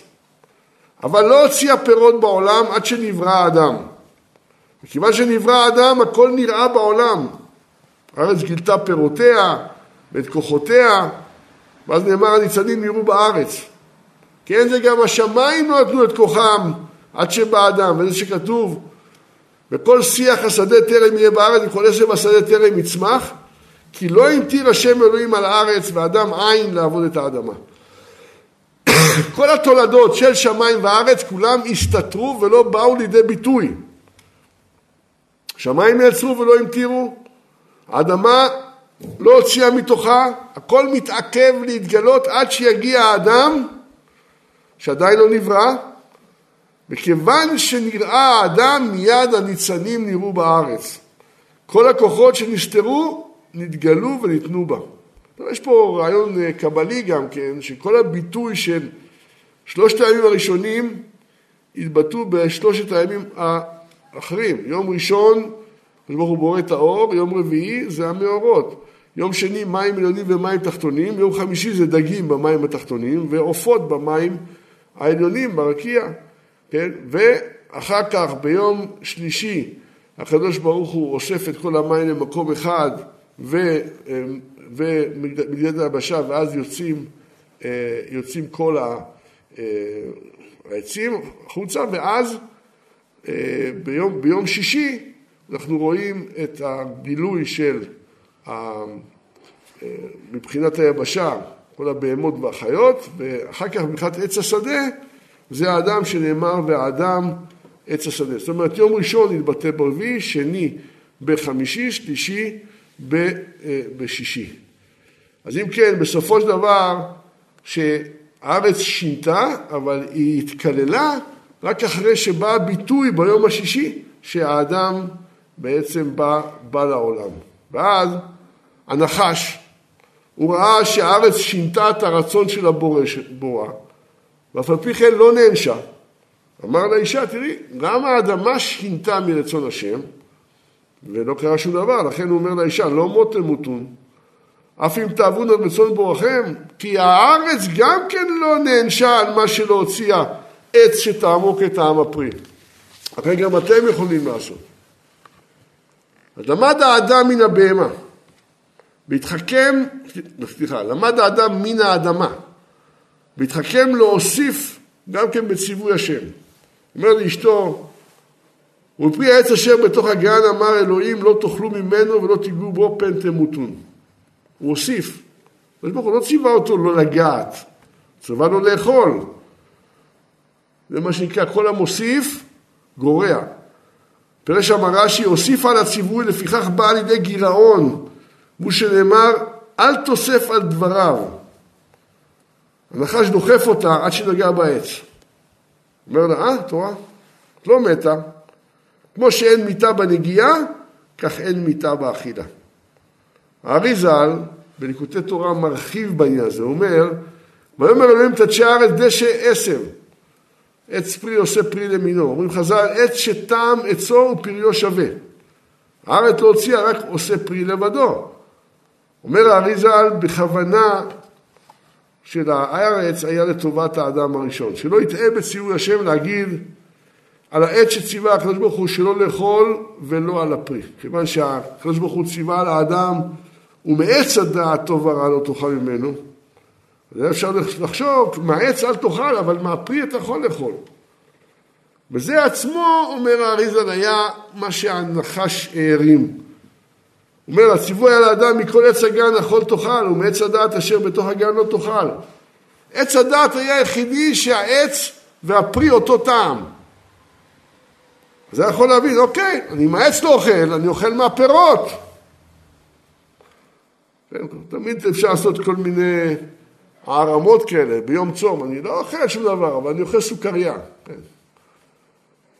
A: אבל לא הוציאה פירות בעולם עד שנברא האדם. מכיוון שנברא האדם, הכל נראה בעולם. הארץ גילתה פירותיה ואת כוחותיה, ואז נאמר הניצנים נראו בארץ. כן, זה גם השמיים לא נתנו את כוחם עד שבא האדם, וזה שכתוב וכל שיח השדה טרם יהיה בארץ וכל עשב השדה טרם יצמח כי לא המטיר השם אלוהים על הארץ ואדם עין לעבוד את האדמה. כל התולדות של שמיים וארץ, כולם הסתתרו ולא באו לידי ביטוי. שמיים נעצרו ולא המטירו, האדמה לא הוציאה מתוכה, הכל מתעכב להתגלות עד שיגיע האדם שעדיין לא נברא, וכיוון שנראה האדם מיד הניצנים נראו בארץ. כל הכוחות שנסתרו נתגלו וניתנו בה. יש פה רעיון אה, קבלי גם כן, שכל הביטוי של שלושת הימים הראשונים התבטאו בשלושת הימים האחרים. יום ראשון, ברוך הוא בורא את האור, יום רביעי זה המאורות. יום שני מים עליונים ומים תחתונים, יום חמישי זה דגים במים התחתונים ועופות במים העליונים, ברקיע, כן? ואחר כך ביום שלישי הקדוש ברוך הוא אוסף את כל המים למקום אחד ו... ומגדלת היבשה, ואז יוצאים, אה, יוצאים כל אה, העצים החוצה, ואז אה, ביום, ביום שישי אנחנו רואים את הגילוי של, מבחינת היבשה, כל הבהמות והחיות, ואחר כך מבחינת עץ השדה, זה האדם שנאמר והאדם עץ השדה. זאת אומרת, יום ראשון יתבטא ברביעי, שני בחמישי, שלישי אה, בשישי. אז אם כן, בסופו של דבר, שהארץ שינתה, אבל היא התקללה רק אחרי שבא הביטוי ביום השישי, שהאדם בעצם בא, בא לעולם. ואז הנחש, הוא ראה שהארץ שינתה את הרצון של הבורא, ואף על פי כן לא נענשה. אמר לאישה, תראי, גם האדמה שינתה מרצון השם, ולא קרה שום דבר, לכן הוא אומר לאישה, לא מות תמותון, אף אם תאבון על רצון בורכם, כי הארץ גם כן לא נענשה על מה שלא הוציאה עץ שתעמוק את העם הפרי. הרי גם אתם יכולים לעשות. אז למד האדם מן הבהמה, והתחכם, סליחה, למד האדם מן האדמה, והתחכם להוסיף גם כן בציווי השם. אומר לאשתו, ופרי העץ אשר בתוך הגן אמר אלוהים לא תאכלו ממנו ולא תיגעו בו פן תמותון. הוא הוסיף. הקדוש ברוך הוא לא ציווה אותו לא לגעת, ציווה לו לאכול. זה מה שנקרא כל המוסיף גורע. פירש אמר רש"י, הוסיף על הציווי לפיכך בא לידי גירעון, כמו שנאמר אל תוסף על דבריו. הנחש דוחף אותה עד שנגע בעץ. אומר לה, אה, תורה, את לא מתה. כמו שאין מיטה בנגיעה, כך אין מיטה באכילה. הארי ז"ל, בליקוטי תורה, מרחיב בעניין הזה, הוא אומר, ויאמר אלוהים תדשי הארץ דשא עשר, עץ פרי עושה פרי למינו. אומרים חז"ל, עץ שטעם עצו ופריו שווה. הארץ לא הוציאה, רק עושה פרי לבדו. אומר הארי ז"ל, בכוונה של הארץ היה לטובת האדם הראשון. שלא יטעה בציווי השם להגיד על העץ שציווה הקדוש ברוך הוא שלא לאכול ולא על הפרי. כיוון שהקדוש ברוך הוא ציווה על האדם ומעץ הדעת טוב ורע לא תאכל ממנו. אז אפשר לחשוב, מהעץ אל תאכל, אבל מהפרי אתה יכול לאכול. וזה עצמו, אומר האריזל, היה מה שהנחש הערים. הוא אומר, הציווי על האדם מכל עץ הגן אכול תאכל, ומעץ הדעת אשר בתוך הגן לא תאכל. עץ הדעת היה היחידי שהעץ והפרי אותו טעם. זה יכול להבין, אוקיי, אני מהעץ לא אוכל, אני אוכל מהפירות. כן, תמיד אפשר לעשות כל מיני הערמות כאלה ביום צום, אני לא אוכל שום דבר, אבל אני אוכל סוכריה. כן.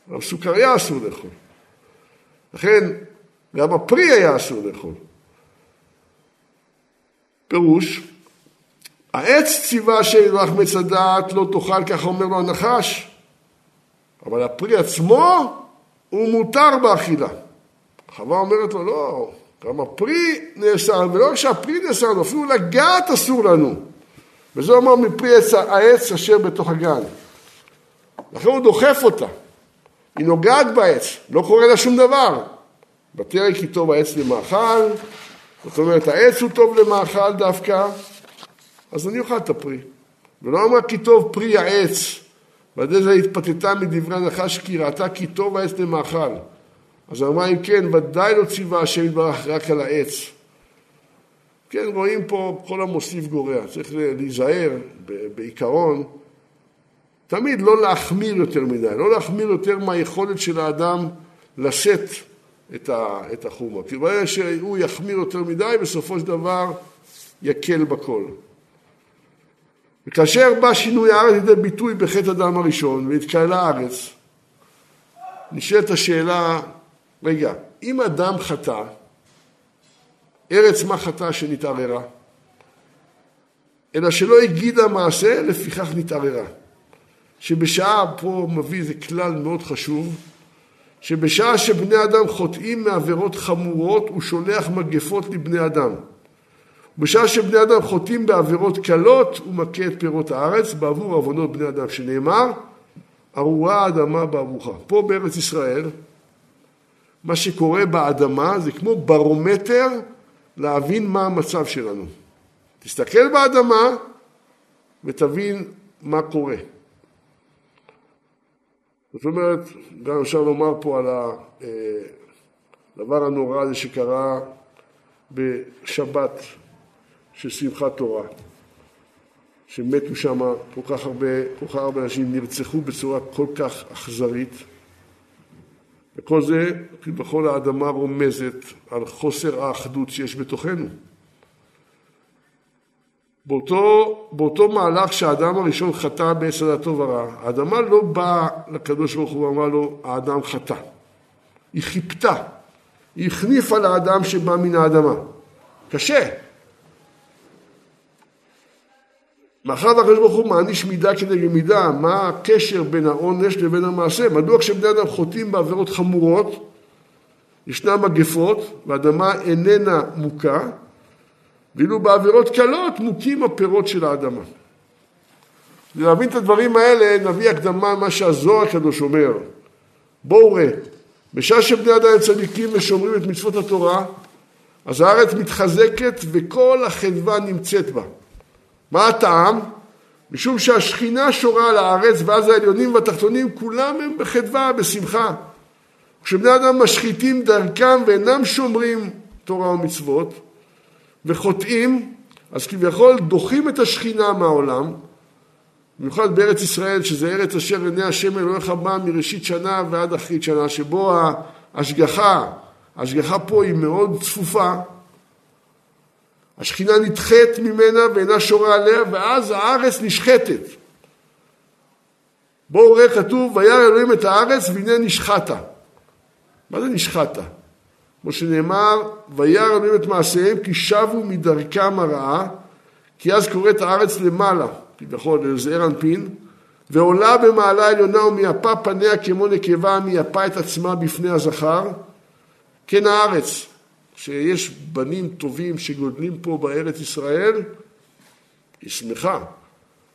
A: אבל סוכריה אסור לאכול. לכן, גם הפרי היה אסור לאכול. פירוש, העץ ציווה שלך מצדעת לא תאכל, ככה אומר לו הנחש, אבל הפרי עצמו הוא מותר באכילה. חווה אומרת לו, לא, גם הפרי נאסר, ולא רק שהפרי נאסר אפילו לגעת אסור לנו. וזה אומר מפרי עץ, העץ אשר בתוך הגן. לכן הוא דוחף אותה. היא נוגעת בעץ, לא קורה לה שום דבר. בתרא כי טוב העץ למאכל, זאת אומרת העץ הוא טוב למאכל דווקא, אז אני אוכל את הפרי. ולא אמרה כי טוב פרי העץ, ועל זה התפתתה מדברי הנחש כי ראתה כי טוב העץ למאכל. אז אמרה אם כן, ודאי לא ציווה השם יתברך רק על העץ. כן, רואים פה כל המוסיף גורע, צריך להיזהר בעיקרון תמיד לא להחמיר יותר מדי, לא להחמיר יותר מהיכולת של האדם לשאת את, ה, את החומה. כי ברגע שהוא יחמיר יותר מדי, בסופו של דבר יקל בכל. וכאשר בא שינוי הארץ לידי ביטוי בחטא הדם הראשון והתקהלה הארץ, נשאלת השאלה, רגע, אם אדם חטא, ארץ מה חטא שנתערערה? אלא שלא הגידה מעשה, לפיכך נתערערה. שבשעה, פה מביא איזה כלל מאוד חשוב, שבשעה שבני אדם חוטאים מעבירות חמורות, הוא שולח מגפות לבני אדם. בשעה שבני אדם חוטאים בעבירות קלות, הוא מכה את פירות הארץ בעבור עוונות בני אדם, שנאמר, ארורה האדמה בעבורך. פה בארץ ישראל, מה שקורה באדמה זה כמו ברומטר להבין מה המצב שלנו. תסתכל באדמה ותבין מה קורה. זאת אומרת, גם אפשר לומר פה על הדבר אה, הנורא הזה שקרה בשבת של שמחת תורה, שמתו שם כל כך הרבה, כל כך הרבה אנשים, נרצחו בצורה כל כך אכזרית. וכל זה, כביכול האדמה רומזת על חוסר האחדות שיש בתוכנו. באותו, באותו מהלך שהאדם הראשון חטא בעץ הדת טוב ורע, האדמה לא באה לקדוש ברוך הוא ואמרה לו, האדם חטא. היא חיפתה, היא החניפה לאדם שבא מן האדמה. קשה. מאחר והקדוש ברוך הוא מעניש מידה כנגד מידה, מה הקשר בין העונש לבין המעשה? מדוע כשבני אדם חוטאים בעבירות חמורות, ישנן מגפות, והאדמה איננה מוכה, ואילו בעבירות קלות מוכים הפירות של האדמה. כדי להבין את הדברים האלה, נביא הקדמה מה שהזוהר הקדוש אומר. בואו ראה, בשעה שבני אדם צדיקים ושומרים את מצוות התורה, אז הארץ מתחזקת וכל החדווה נמצאת בה. מה הטעם? משום שהשכינה שורה על הארץ ואז העליונים והתחתונים כולם הם בחדווה, בשמחה. כשבני אדם משחיתים דרכם ואינם שומרים תורה ומצוות, וחוטאים, אז כביכול דוחים את השכינה מהעולם, במיוחד בארץ ישראל, שזה ארץ אשר עיני השם אלוהיך בא מראשית שנה ועד אחרית שנה, שבו ההשגחה, ההשגחה פה היא מאוד צפופה, השכינה נדחית ממנה ואינה שורה עליה, ואז הארץ נשחטת. בואו ראה כתוב, וירא אלוהים את הארץ והנה נשחטה. מה זה נשחטה? כמו שנאמר, וירא אלוהים את מעשיהם כי שבו מדרכם הרעה, כי אז קוראת הארץ למעלה, כביכול לזעיר אנפין, ועולה במעלה עליונה ומייפה פניה כמו נקבה מייפה את עצמה בפני הזכר, כן הארץ, שיש בנים טובים שגודלים פה בארץ ישראל, היא שמחה.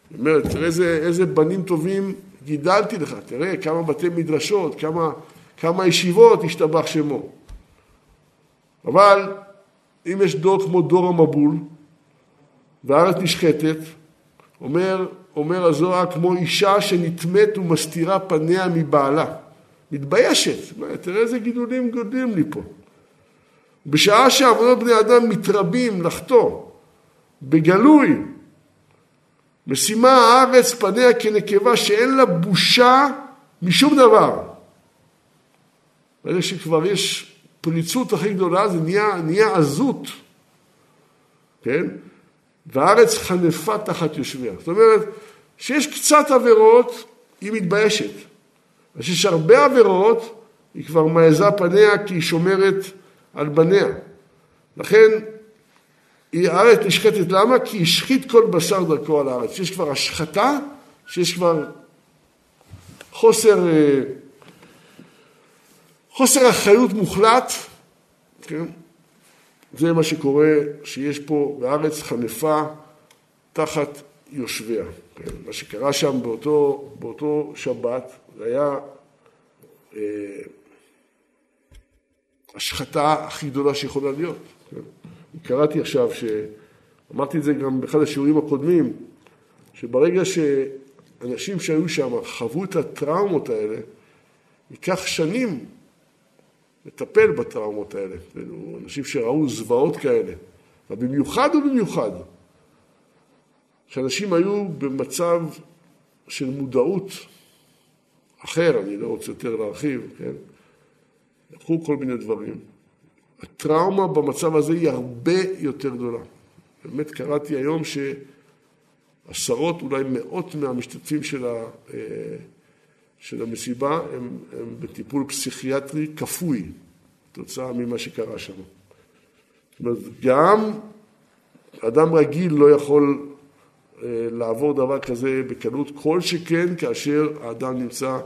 A: היא אומרת, תראה איזה, איזה בנים טובים גידלתי לך, תראה כמה בתי מדרשות, כמה, כמה ישיבות, השתבח שמו. אבל אם יש דור כמו דור המבול, והארץ נשחטת, אומר, אומר הזוהר כמו אישה שנטמאת ומסתירה פניה מבעלה. מתביישת, תראה איזה גידולים גודלים לי פה. בשעה שעבודות בני אדם מתרבים לחטוא בגלוי, משימה הארץ פניה כנקבה שאין לה בושה משום דבר. ברגע שכבר יש הפריצות הכי גדולה זה נהיה, נהיה עזות, כן? והארץ חנפה תחת יושביה. זאת אומרת, שיש קצת עבירות, היא מתביישת. כשיש הרבה עבירות, היא כבר מעזה פניה כי היא שומרת על בניה. לכן, היא הארץ נשחטת. למה? כי השחית כל בשר דרכו על הארץ. יש כבר השחתה, שיש כבר חוסר... חוסר אחריות מוחלט, כן? זה מה שקורה, שיש פה בארץ חנפה תחת יושביה. כן? מה שקרה שם באותו, באותו שבת, זה היה אה, השחתה הכי גדולה שיכולה להיות. כן? קראתי עכשיו, אמרתי את זה גם באחד השיעורים הקודמים, שברגע שאנשים שהיו שם חוו את הטראומות האלה, ייקח שנים לטפל בטראומות האלה. כאילו, אנשים שראו זוועות כאלה, ובמיוחד ובמיוחד, שאנשים היו במצב של מודעות אחר, אני לא רוצה יותר להרחיב, כן? לקחו כל מיני דברים. הטראומה במצב הזה היא הרבה יותר גדולה. באמת קראתי היום שעשרות, אולי מאות מהמשתתפים של, ה, אה, של המסיבה הם, הם בטיפול פסיכיאטרי כפוי, כתוצאה ממה שקרה שם. זאת אומרת, גם אדם רגיל לא יכול אה, לעבור דבר כזה בקלות, כל שכן כאשר האדם נמצא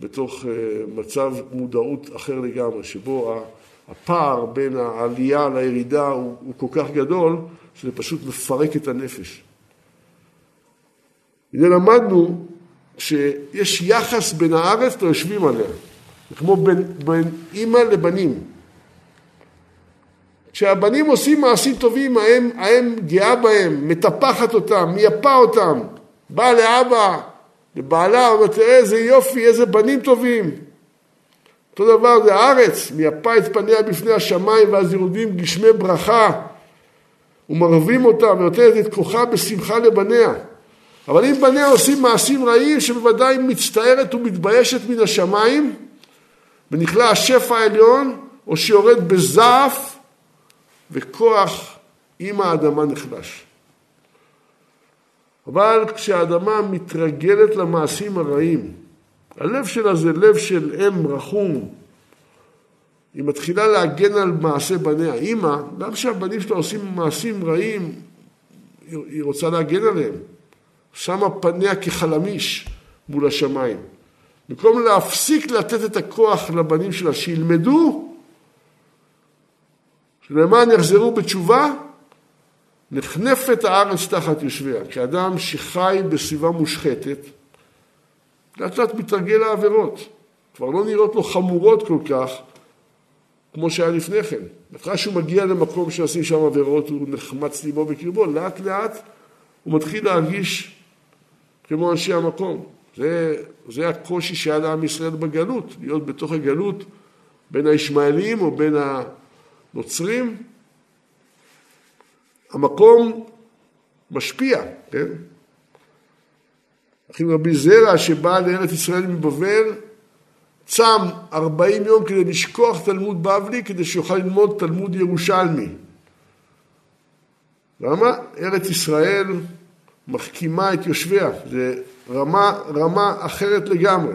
A: בתוך אה, מצב מודעות אחר לגמרי, שבו הפער בין העלייה לירידה הוא, הוא כל כך גדול, שזה פשוט מפרק את הנפש. הנה למדנו שיש יחס בין הארץ ליושבים עליה, זה כמו בין, בין אימא לבנים. כשהבנים עושים מעשים טובים, האם, האם גאה בהם, מטפחת אותם, מייפה אותם, באה לאבא, לבעלה, אומרת, תראה איזה יופי, איזה בנים טובים. אותו דבר זה הארץ, מייפה את פניה בפני השמיים, ואז יורדים גשמי ברכה, ומרבים אותה, ונותנת את כוחה בשמחה לבניה. אבל אם בניה עושים מעשים רעים, שבוודאי מצטערת ומתביישת מן השמיים, ונכלה השפע העליון, או שיורד בזעף, וכוח עם האדמה נחלש. אבל כשהאדמה מתרגלת למעשים הרעים, הלב שלה זה לב של אם רחום, היא מתחילה להגן על מעשה בניה. אימא, גם כשהבנים שלה עושים מעשים רעים, היא רוצה להגן עליהם. שמה פניה כחלמיש מול השמיים. במקום להפסיק לתת את הכוח לבנים שלה שילמדו, שלמען יחזרו בתשובה, נחנפת הארץ תחת יושביה. כאדם שחי בסביבה מושחתת, לאט לאט מתרגל לעבירות. כבר לא נראות לו חמורות כל כך כמו שהיה לפני כן. אחרי שהוא מגיע למקום שעושים שם עבירות, הוא נחמץ ליבו בקרבו, לאט לאט הוא מתחיל להרגיש כמו אנשי המקום. זה, זה הקושי שהיה לעם ישראל בגלות, להיות בתוך הגלות בין הישמעאלים או בין הנוצרים. המקום משפיע, כן? אחים רבי זרע שבא לארץ ישראל מבבל, צם ארבעים יום כדי לשכוח תלמוד בבלי, כדי שיוכל ללמוד תלמוד ירושלמי. למה? ארץ ישראל מחכימה את יושביה, זה רמה, רמה אחרת לגמרי.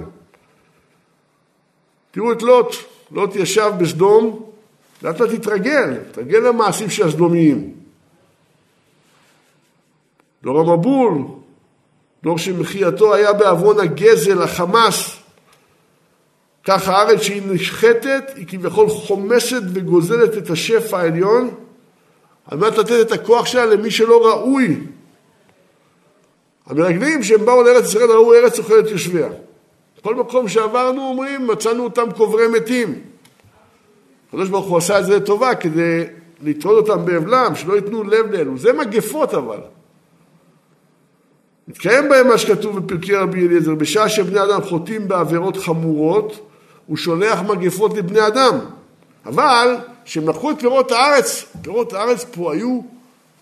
A: תראו את לוט, לוט ישב בסדום, לאט לאט תתרגל, תתרגל למעשים של הסדומיים. דור המבול, דור שמחייתו היה בעוון הגזל, החמאס. כך הארץ שהיא נשחטת, היא כביכול חומסת וגוזלת את השפע העליון, על מנת לתת את הכוח שלה למי שלא ראוי. המרגלים שהם באו לארץ ישראל ראו ארץ אוכלת יושביה. כל מקום שעברנו אומרים, מצאנו אותם קוברי מתים. הקדוש ברוך הוא עשה את זה לטובה כדי לטרוד אותם באבלם, שלא ייתנו לב לאלו. זה מגפות אבל. מתקיים בהם מה שכתוב בפרקי רבי אליעזר, בשעה שבני אדם חוטאים בעבירות חמורות, הוא שולח מגפות לבני אדם. אבל כשהם לקחו את פירות הארץ, פירות הארץ פה היו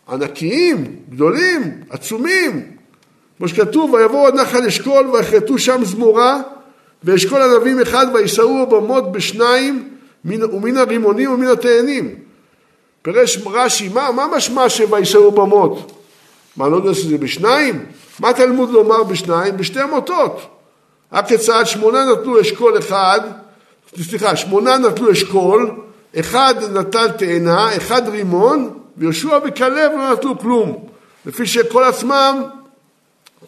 A: ענקיים, גדולים, עצומים. כמו שכתוב, ויבואו עד נחל אשכול ויחרטו שם זמורה, ואשכול ענבים אחד וישאו במות בשניים, ומן הרימונים ומן התאנים. פירש רש"י, מה, מה משמע שוישאו במות? מה, לא יודע שזה בשניים? מה תלמוד לומר בשניים? בשתי מוטות. כצעד שמונה נטלו אשכול אחד, סליחה, שמונה נטלו אשכול, אחד נטל תאנה, אחד רימון, ויהושע וכלב לא נטלו כלום. לפי שכל עצמם,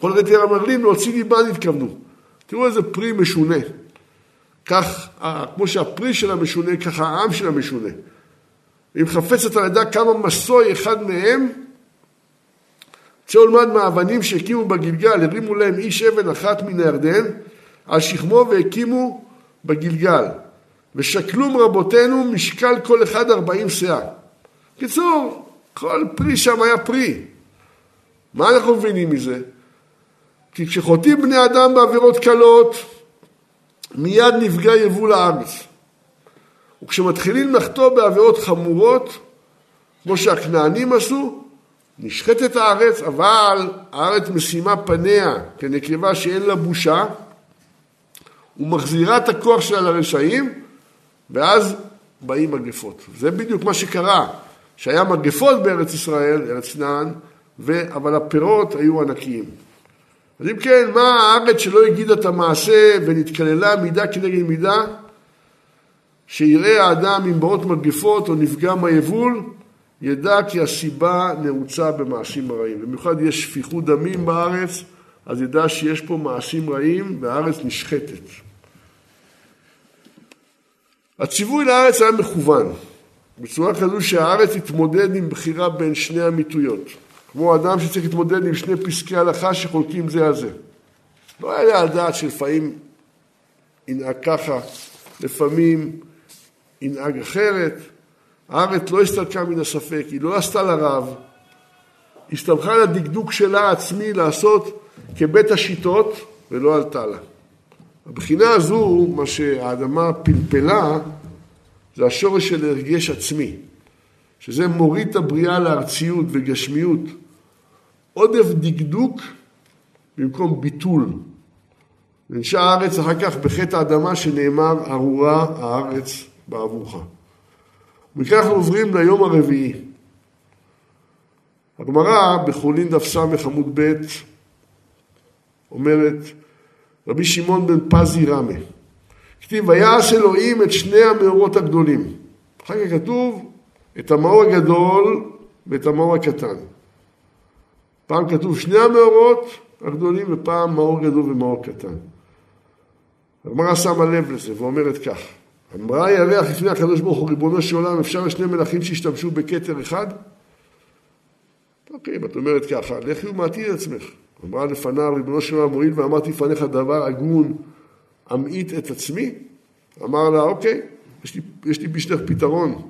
A: כל רטי המרגלים להוציא ליבן התכוונו. תראו איזה פרי משונה. כך, כמו שהפרי של המשונה, ככה העם של המשונה. אם חפצת על ידה כמה מסוי אחד מהם, צא ולמד מהאבנים שהקימו בגלגל, הרימו להם איש אבן אחת מן הירדן, על שכמו והקימו בגלגל. ושקלום רבותינו משקל כל אחד ארבעים שאה. קיצור, כל פרי שם היה פרי. מה אנחנו מבינים מזה? כי כשחוטאים בני אדם בעבירות קלות, מיד נפגע יבול הארץ. וכשמתחילים לחטוא בעבירות חמורות, כמו שהכנענים עשו, נשחטת הארץ, אבל הארץ משימה פניה כנקבה שאין לה בושה, ומחזירה את הכוח שלה לרשעים, ואז באים מגפות. זה בדיוק מה שקרה, שהיה מגפות בארץ ישראל, ארץ כנען, אבל הפירות היו ענקיים. אז אם כן, מה הארץ שלא הגידה את המעשה ונתקללה מידה כנגד מידה? שיראה האדם אם באות מגפות או נפגע מהיבול, ידע כי הסיבה נעוצה במעשים רעים. במיוחד יש שפיכות דמים בארץ, אז ידע שיש פה מעשים רעים והארץ נשחטת. הציווי לארץ היה מכוון, בצורה כזו שהארץ התמודד עם בחירה בין שני אמיתויות. כמו אדם שצריך להתמודד עם שני פסקי הלכה שחולקים זה על זה. לא היה על דעת שלפעמים ינהג ככה, לפעמים ינהג אחרת. הארץ לא הסתלקה מן הספק, היא לא עשתה לרב, הסתמכה על הדקדוק שלה עצמי לעשות כבית השיטות ולא עלתה לה. הבחינה הזו, מה שהאדמה פלפלה, זה השורש של הרגש עצמי, שזה מוריד את הבריאה לארציות וגשמיות. עודף דקדוק במקום ביטול. ונשאר הארץ אחר כך בחטא האדמה שנאמר ארורה הארץ בעבורך. מכאן אנחנו עוברים ליום הרביעי. הגמרא בחולין דף ס עמוד ב' אומרת רבי שמעון בן פזי רמה כתיב ויעש אלוהים את שני המאורות הגדולים. אחר כך כתוב את המאור הגדול ואת המאור הקטן. פעם כתוב שני המאורות הגדולים ופעם מאור גדול ומאור קטן. הגמרא שמה לב לזה ואומרת כך אמרה הירח לפני הקדוש ברוך הוא ריבונו של עולם אפשר לשני מלכים שהשתמשו בכתר אחד? אוקיי, את אומרת ככה, לכי ומעטי את עצמך. אמרה לפניו ריבונו של עולם מועיל ואמרתי לפניך דבר הגון אמעיט את עצמי? אמר לה אוקיי, יש לי, יש לי בשבילך פתרון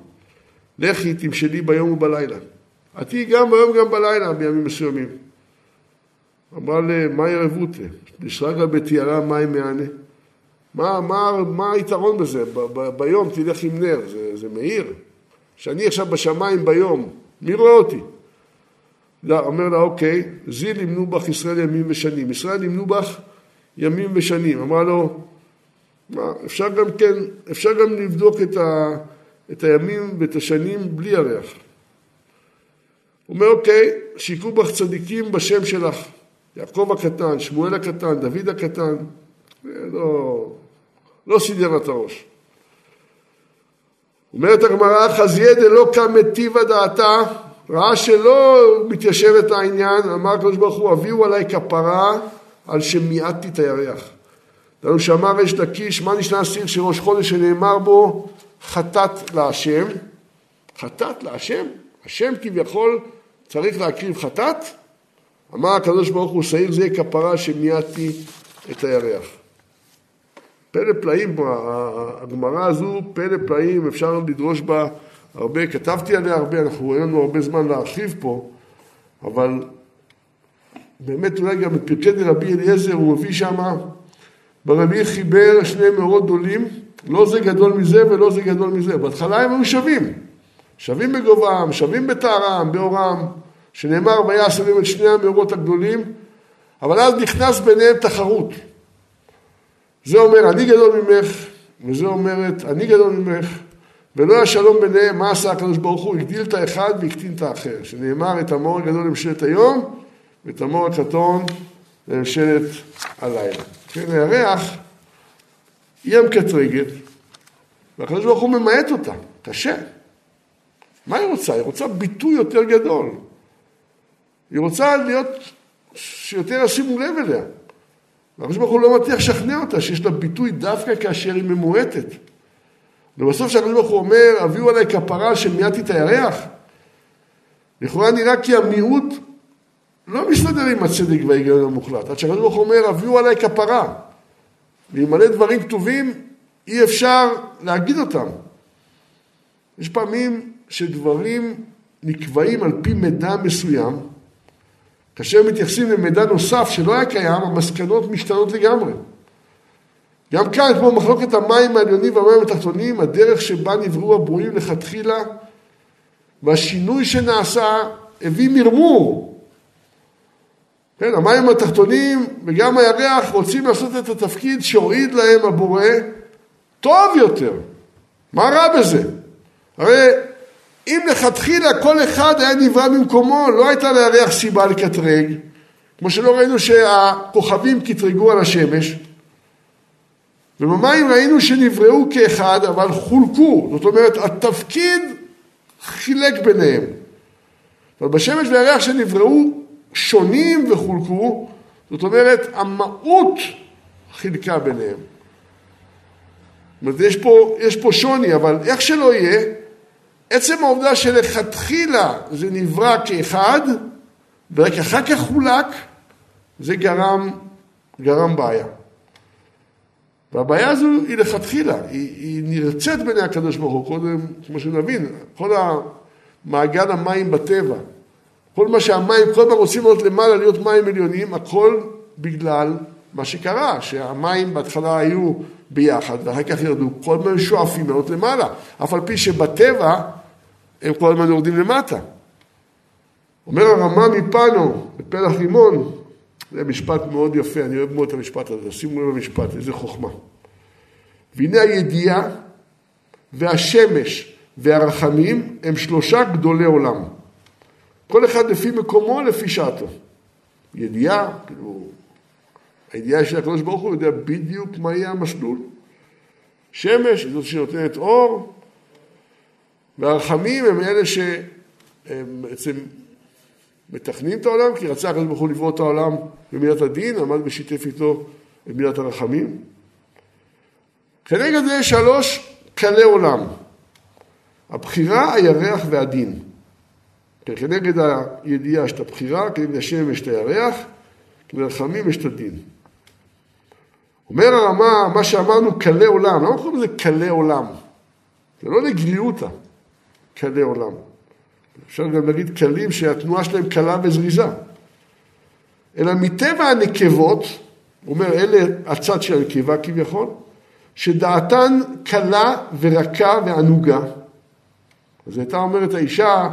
A: לכי תמשלי ביום ובלילה. את תהיי גם ביום וגם בלילה בימים מסוימים. אמרה לה, מה ירבותה? נשרגה בתיארה מים מענה. מה, מה, מה היתרון בזה? ב, ב, ביום תלך עם נר, זה, זה מאיר. שאני עכשיו בשמיים ביום, מי רואה אותי? לא, אומר לה, אוקיי, זיל ימנו בך ישראל ימים ושנים. ישראל ימנו בך ימים ושנים. אמרה לו, מה, אפשר גם כן, אפשר גם לבדוק את, ה, את הימים ואת השנים בלי ירח. הוא אומר, אוקיי, שיקו בך צדיקים בשם שלך. יעקב הקטן, שמואל הקטן, דוד הקטן. לא, לא סידר את הראש. אומרת הגמרא, חזייה דלא כמטיבה דעתה, ראה שלא מתיישבת העניין, אמר הקדוש ברוך הוא, הביאו עליי כפרה על שמיעטתי את הירח. דנו שאמר ריש לקיש, מה נשנה אסיר שראש חודש שנאמר בו חטאת להשם? חטאת להשם? השם כביכול צריך להקריב חטאת? אמר הקדוש ברוך הוא, שעיר זה כפרה שמיעטתי את הירח. פלא פלאים, הגמרא הזו, פלא פלאים, אפשר לדרוש בה הרבה, כתבתי עליה הרבה, אנחנו אין לנו הרבה זמן להרחיב פה, אבל באמת אולי גם את פרקי דרבי אליעזר הוא מביא שמה, ברביעי חיבר שני מאורות גדולים, לא זה גדול מזה ולא זה גדול מזה. בהתחלה הם היו שווים, שווים בגובהם, שווים בטהרם, באורם, שנאמר ויעש אלוהים את שני המאורות הגדולים, אבל אז נכנס ביניהם תחרות. זה אומר אני גדול ממך, וזה אומרת אני גדול ממך, ולא היה שלום ביניהם, מה עשה הקדוש ברוך הוא? הגדיל את האחד והקטין את האחר, שנאמר את המור הגדול לממשלת היום, ואת המור הקטון לממשלת הלילה. כן, הירח היא המקטרגת, והקדוש ברוך הוא ממעט אותה, קשה. מה היא רוצה? היא רוצה ביטוי יותר גדול. היא רוצה להיות, שיותר ישימו לב אליה. והקדוש ברוך הוא לא מצליח לשכנע אותה שיש לה ביטוי דווקא כאשר היא ממועטת. ובסוף כשהקדוש ברוך הוא אומר, הביאו עליי כפרה שמיעטתי את הירח, לכאורה נראה כי המיעוט לא מסתדר עם הצדק וההיגיון המוחלט. עד שהקדוש ברוך הוא אומר, הביאו עליי כפרה. ואלמלא דברים כתובים, אי אפשר להגיד אותם. יש פעמים שדברים נקבעים על פי מידע מסוים, כאשר מתייחסים למידע נוסף שלא היה קיים, המסקנות משתנות לגמרי. גם כאן, כמו מחלוקת המים העליונים והמים התחתונים, הדרך שבה נבראו הברואים לכתחילה, והשינוי שנעשה הביא מרמור. כן, המים התחתונים וגם הירח רוצים לעשות את התפקיד שהוריד להם הבורא טוב יותר. מה רע בזה? הרי אם לכתחילה כל אחד היה נברא במקומו, לא הייתה לירח סיבה לקטרג, כמו שלא ראינו שהכוכבים קטרגו על השמש, ובמים ראינו שנבראו כאחד, אבל חולקו, זאת אומרת, התפקיד חילק ביניהם. אבל בשמש והירח שנבראו שונים וחולקו, זאת אומרת, המהות חילקה ביניהם. זאת אומרת, יש פה, יש פה שוני, אבל איך שלא יהיה, עצם העובדה שלכתחילה זה נברא כאחד, ורק אחר כך חולק, זה גרם, גרם בעיה. והבעיה הזו היא לכתחילה, היא, היא נרצית בעיני הקדוש ברוך הוא, קודם, כמו שנבין, כל מעגל המים בטבע, כל מה שהמים, כל מה רוצים לעלות למעלה, להיות מים עליונים, הכל בגלל מה שקרה, שהמים בהתחלה היו ביחד ואחר כך ירדו, כל הזמן שואפים לעלות למעלה, אף על פי שבטבע הם כל הזמן יורדים למטה. אומר הרמה מפנו, בפלח רימון, זה משפט מאוד יפה, אני אוהב מאוד את המשפט הזה, שימו לב למשפט, איזה חוכמה. והנה הידיעה והשמש והרחמים הם שלושה גדולי עולם. כל אחד לפי מקומו, לפי שעתו. ידיעה, כאילו, הידיעה של הקדוש ברוך הוא יודע בדיוק מה יהיה המסלול. שמש זאת שנותנת אור, והרחמים הם אלה שהם בעצם מתכנים את העולם, כי רצה הקדוש ברוך הוא לברוא את העולם במידת הדין, עמד ושיתף איתו במידת הרחמים. כנגד זה שלוש קלי עולם. הבחירה, הירח והדין. כנגד הידיעה יש את הבחירה, כנגד השם יש את הירח, כנגד הרחמים יש את הדין. אומר הרמה, מה שאמרנו קלי עולם, למה קוראים לזה קלי עולם? זה לא לגריעותא, קלי עולם. אפשר גם להגיד קלים שהתנועה שלהם קלה וזריזה. אלא מטבע הנקבות, הוא אומר, אלה הצד של הנקבה כביכול, שדעתן קלה ורכה וענוגה. אז הייתה אומרת האישה,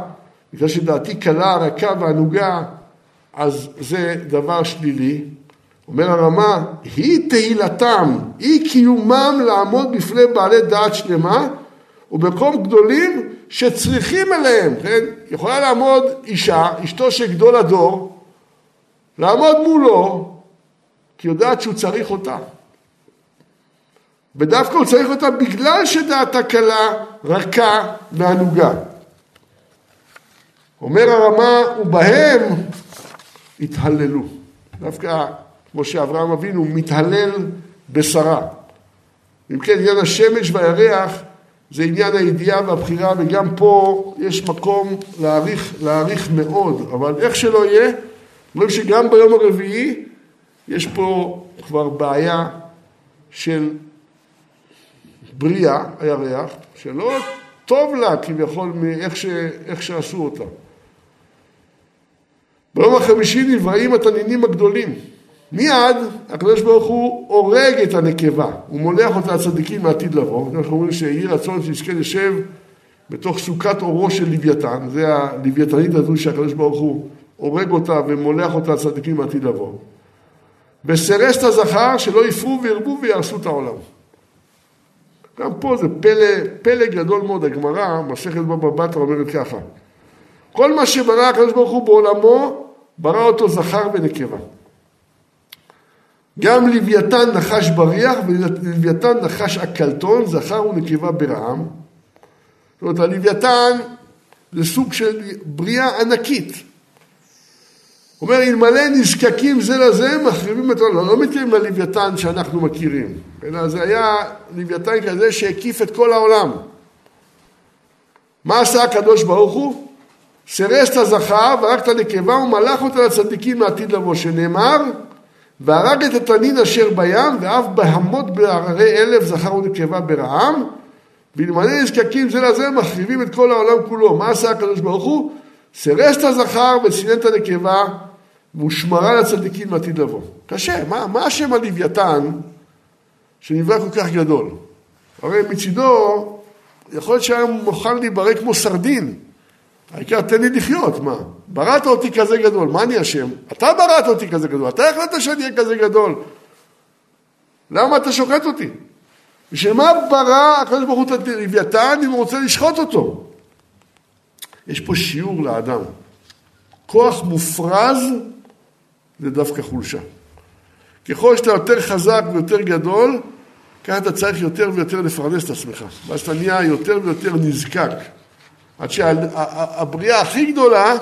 A: בגלל שדעתי קלה, רכה וענוגה, אז זה דבר שלילי. אומר הרמה, היא תהילתם, היא קיומם לעמוד בפני בעלי דעת שלמה, ובמקום גדולים שצריכים אליהם, כן? יכולה לעמוד אישה, אשתו של גדול הדור, לעמוד מולו, כי יודעת שהוא צריך אותה. ודווקא הוא צריך אותה בגלל שדעתה קלה, רכה וענוגה. אומר הרמה, ובהם התהללו. דווקא כמו שאברהם אבינו מתהלל בשרה. אם כן, עניין השמש והירח זה עניין הידיעה והבחירה, וגם פה יש מקום להעריך, להעריך מאוד, אבל איך שלא יהיה, אומרים שגם ביום הרביעי יש פה כבר בעיה של בריאה, הירח, שלא טוב לה כביכול מאיך ש, שעשו אותה. ביום החמישי נבראים התנינים הגדולים. מיד הקדוש ברוך הוא הורג את הנקבה, הוא מולח אותה לצדיקים מעתיד לבוא. אנחנו אומרים שיהי רצון שיזכה לשב בתוך סוכת אורו של לוויתן, זה הלוויתנית הזו שהקדוש ברוך הוא הורג אותה ומולח אותה לצדיקים מעתיד לבוא. וסירס את הזכר שלא יפרו וירבו ויהרסו את העולם. גם פה זה פלא, פלא גדול מאוד, הגמרא, מסכת בבא בתרא אומרת ככה, כל מה שברא הקדוש ברוך הוא בעולמו, ברא אותו זכר ונקבה. גם לוויתן נחש בריח ולוויתן נחש עקלתון, זכר ונקבה ברעם. זאת אומרת, הלוויתן זה סוג של בריאה ענקית. אומר, אלמלא נזקקים זה לזה, מחריבים את העולם. לא מתכוונים ללוויתן שאנחנו מכירים, אלא זה היה לוויתן כזה שהקיף את כל העולם. מה עשה הקדוש ברוך הוא? סירס את הזכר ורק את הנקבה ומלך אותה לצדיקים לעתיד לבוא, שנאמר, והרג את התנין אשר בים, ואף בהמות בהררי אלף זכר ונקבה ברעם, ואלמלא נזקקים זה לזה, מחריבים את כל העולם כולו. מה עשה הקדוש ברוך הוא? סירס את הזכר וסינן את הנקבה, והושמרה לצדיקים לעתיד לבוא. קשה, מה, מה השם הלוויתן שנברא כל כך גדול? הרי מצידו, יכול להיות שהיה מוכן להיברא כמו סרדין. העיקר תן לי לחיות, מה? בראת אותי כזה גדול, מה אני אשם? אתה בראת אותי כזה גדול, אתה החלטת שאני אהיה כזה גדול. למה אתה שוחט אותי? בשביל מה ברא הקדוש ברוך הוא את לוויתן אם הוא רוצה לשחוט אותו? יש פה שיעור לאדם. כוח מופרז זה דווקא חולשה. ככל שאתה יותר חזק ויותר גדול, ככה אתה צריך יותר ויותר לפרנס את עצמך. ואז אתה נהיה יותר ויותר נזקק. עד שהבריאה הכי גדולה,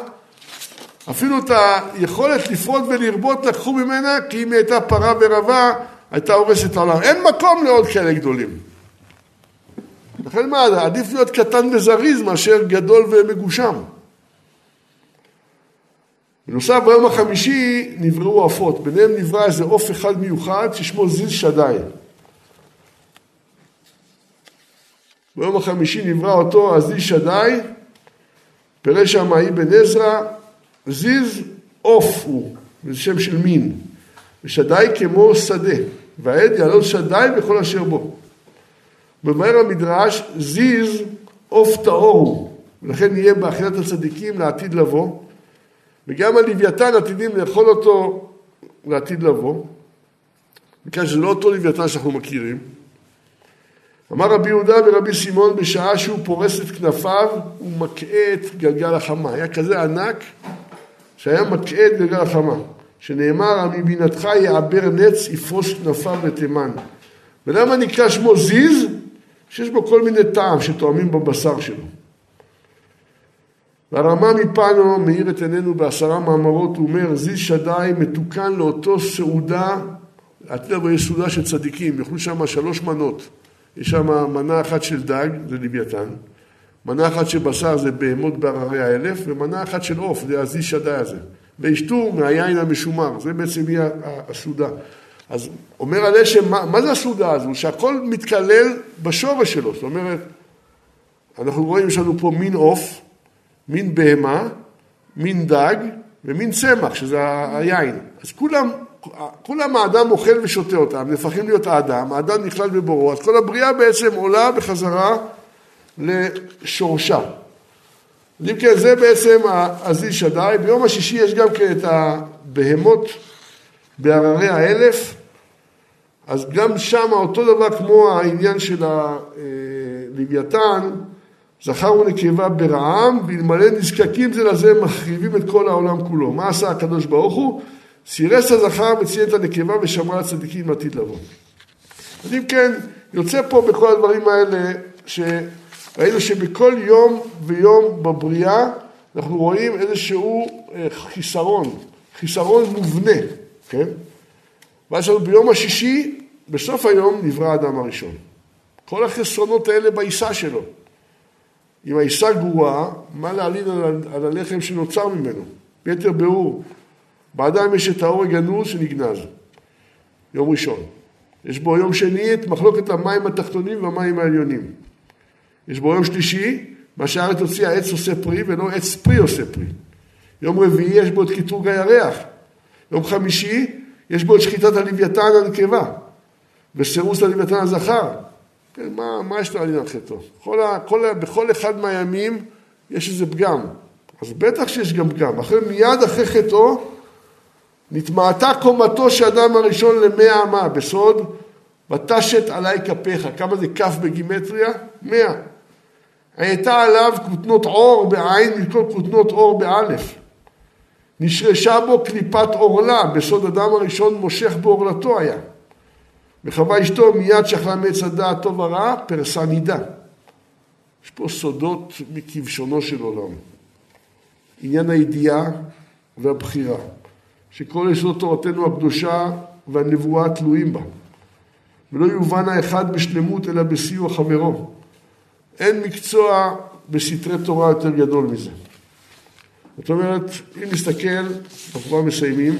A: אפילו את היכולת לפרוט ולרבות לקחו ממנה, כי אם היא הייתה פרה ורבה, הייתה הורסת את העולם. אין מקום לעוד כאלה גדולים. לכן מה, עדיף להיות קטן וזריז מאשר גדול ומגושם. בנוסף, ביום החמישי נבראו עופות, ביניהם נברא איזה עוף אחד מיוחד ששמו זיז שדי. ביום החמישי נברא אותו הזיז שדי, פירש המאי בן עזרא, זיז עוף הוא, זה שם של מין, ושדי כמו שדה, והעד יעלון שדי בכל אשר בו. מבאר המדרש, זיז עוף טהור הוא, ולכן יהיה באכילת הצדיקים לעתיד לבוא. וגם הלוויתן עתידים לאכול אותו לעתיד לבוא, מכאן שזה לא אותו לוויתן שאנחנו מכירים. אמר רבי יהודה ורבי שמעון בשעה שהוא פורס את כנפיו הוא מקהה את גלגל החמה. היה כזה ענק שהיה מקהה את גלגל החמה. שנאמר מבינתך יעבר נץ יפרוס כנפיו לתימן. ולמה נקרא שמו זיז? שיש בו כל מיני טעם שתואמים בבשר שלו. והרמה מפנו מאיר את עינינו בעשרה מאמרות, הוא אומר, זיז שדי מתוקן לאותו סעודה, אתה יודע, יש סעודה של צדיקים, יאכלו שם שלוש מנות. יש שם מנה אחת של דג, זה לוויתן, מנה אחת של בשר זה בהמות בהררי האלף, ומנה אחת של עוף, זה הזיז שדי הזה. וישתו מהיין המשומר, זה בעצם יהיה הסעודה. אז אומר הלשם, מה, מה זה הסעודה הזו? שהכל מתקלל בשורש שלו, זאת אומרת, אנחנו רואים, יש לנו פה מין עוף, מין בהמה, מין דג ומין צמח, שזה היין. אז כולם, כולם האדם אוכל ושותה אותם, נהפכים להיות האדם, האדם נכלל בבורו, אז כל הבריאה בעצם עולה בחזרה לשורשה. אז אם כן, זה בעצם הזיל שדי. ביום השישי יש גם כן את הבהמות בהררי האלף, אז גם שם אותו דבר כמו העניין של הלוויתן, זכר ונקבה ברעם, ואלמלא נזקקים זה לזה מחריבים את כל העולם כולו. מה עשה הקדוש ברוך הוא? סירס הזכר וציין את הנקבה ושמרה הצדיקים לעתיד לבוא. אז אם כן, יוצא פה בכל הדברים האלה, שראינו שבכל יום ויום בבריאה אנחנו רואים איזשהו אה, חיסרון, חיסרון מובנה, כן? ואז ביום השישי, בסוף היום, נברא האדם הראשון. כל החסרונות האלה בעיסה שלו. אם העיסה גרועה, מה להלין על, על הלחם שנוצר ממנו? ביתר ביאור, באדם יש את האור הגנוז שנגנז, יום ראשון. יש בו יום שני את מחלוקת המים התחתונים והמים העליונים. יש בו יום שלישי, מה שהארץ הוציאה, עץ עושה פרי ולא עץ פרי עושה פרי. יום רביעי יש בו את קטרוג הירח. יום חמישי יש בו את שחיטת הלוויתן הנקבה וסירוס הלוויתן הזכר. כן, מה, מה יש על חטאו? כל ה, כל ה, בכל אחד מהימים יש איזה פגם. אז בטח שיש גם פגם. אחרי, מיד אחרי חטאו נתמעטה קומתו של אדם הראשון למאה אמה, בסוד ותשת עלי כפיך. כמה זה כף בגימטריה? מאה. הייתה עליו כותנות עור בעין במקום כותנות עור באלף. נשרשה בו קליפת עורלה, בסוד אדם הראשון מושך בעורלתו היה. וחווה אשתו מיד שאכלה מעץ הדעת טוב ורע, פרסה נידה. יש פה סודות מכבשונו של עולם. עניין הידיעה והבחירה, שכל יסוד תורתנו הקדושה והנבואה תלויים בה. ולא יובן האחד בשלמות אלא בסיוע חברו. אין מקצוע בסתרי תורה יותר גדול מזה. זאת אומרת, אם נסתכל, אנחנו כבר מסיימים,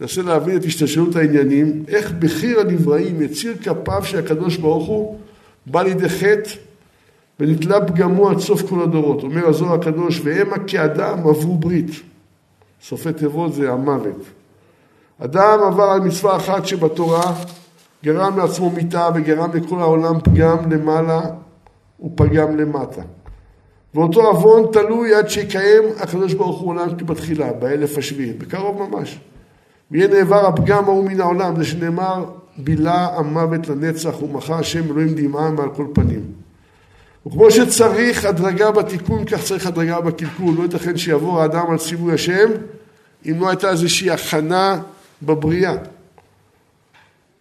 A: ננסה להבין את השתלשלות העניינים, איך בחיר הנבראים, יציר כפיו של הקדוש ברוך הוא, בא לידי חטא ונתלה פגמו עד סוף כל הדורות. אומר הזוהר הקדוש, והמה כאדם עברו ברית. סופי תיבות זה המוות. אדם עבר על מצווה אחת שבתורה, גרם לעצמו מיתה וגרם לכל העולם פגם למעלה ופגם למטה. ואותו עוון תלוי עד שיקיים הקדוש ברוך הוא עולם כבתחילה, באלף השביעי, בקרוב ממש. ויהיה נעבר הפגם ההוא מן העולם, זה שנאמר, בילה המוות לנצח ומחה השם אלוהים דמעה מעל כל פנים. וכמו שצריך הדרגה בתיקון, כך צריך הדרגה בקלקול. לא ייתכן שיעבור האדם על ציווי השם, אם לא הייתה איזושהי הכנה בבריאה.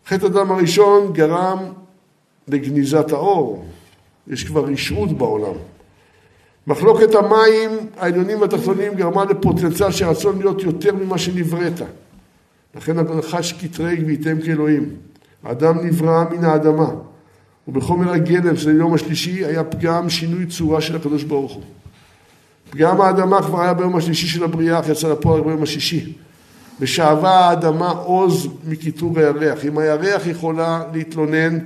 A: חטא הדם הראשון גרם לגניזת האור. יש כבר רשעות בעולם. מחלוקת המים העליונים והתחתונים גרמה לפוטנציאל של רצון להיות יותר ממה שנבראת. לכן הנחש קטרג וייתם כאלוהים. האדם נברא מן האדמה, ובחומר הגלם של היום השלישי היה פגם שינוי צורה של הקדוש ברוך הוא. פגם האדמה כבר היה ביום השלישי של הבריאה, אך יצא לפועל ביום השישי. ושאבה האדמה עוז מקיטור הירח. אם הירח יכולה להתלונן,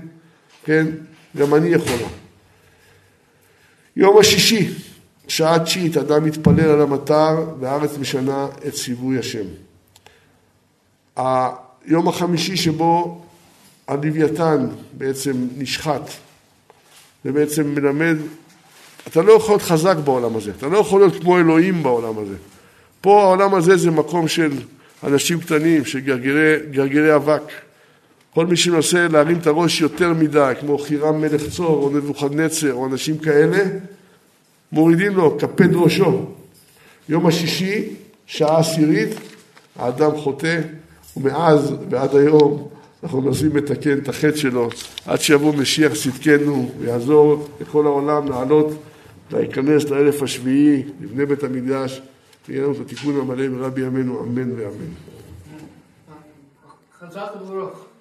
A: כן, גם אני יכולה. יום השישי, שעה תשיעית, אדם מתפלל על המטר והארץ משנה את ציווי השם. היום החמישי שבו הלוויתן בעצם נשחט, זה בעצם מלמד, אתה לא יכול להיות חזק בעולם הזה, אתה לא יכול להיות כמו אלוהים בעולם הזה. פה העולם הזה זה מקום של אנשים קטנים, של גרגרי, גרגרי אבק. כל מי שמנסה להרים את הראש יותר מדי, כמו חירם מלך צור או נבוכדנצר או אנשים כאלה, מורידים לו, קפד ראשו. יום השישי, שעה עשירית, האדם חוטא, ומאז ועד היום אנחנו מנסים לתקן את החטא שלו, עד שיבוא משיח צדקנו ויעזור לכל העולם לעלות, להיכנס לאלף השביעי, לבני בית המקדש, ויהיה לנו את התיקון המלא ברבי ימינו, אמן ואמן.
B: חזק וברוך.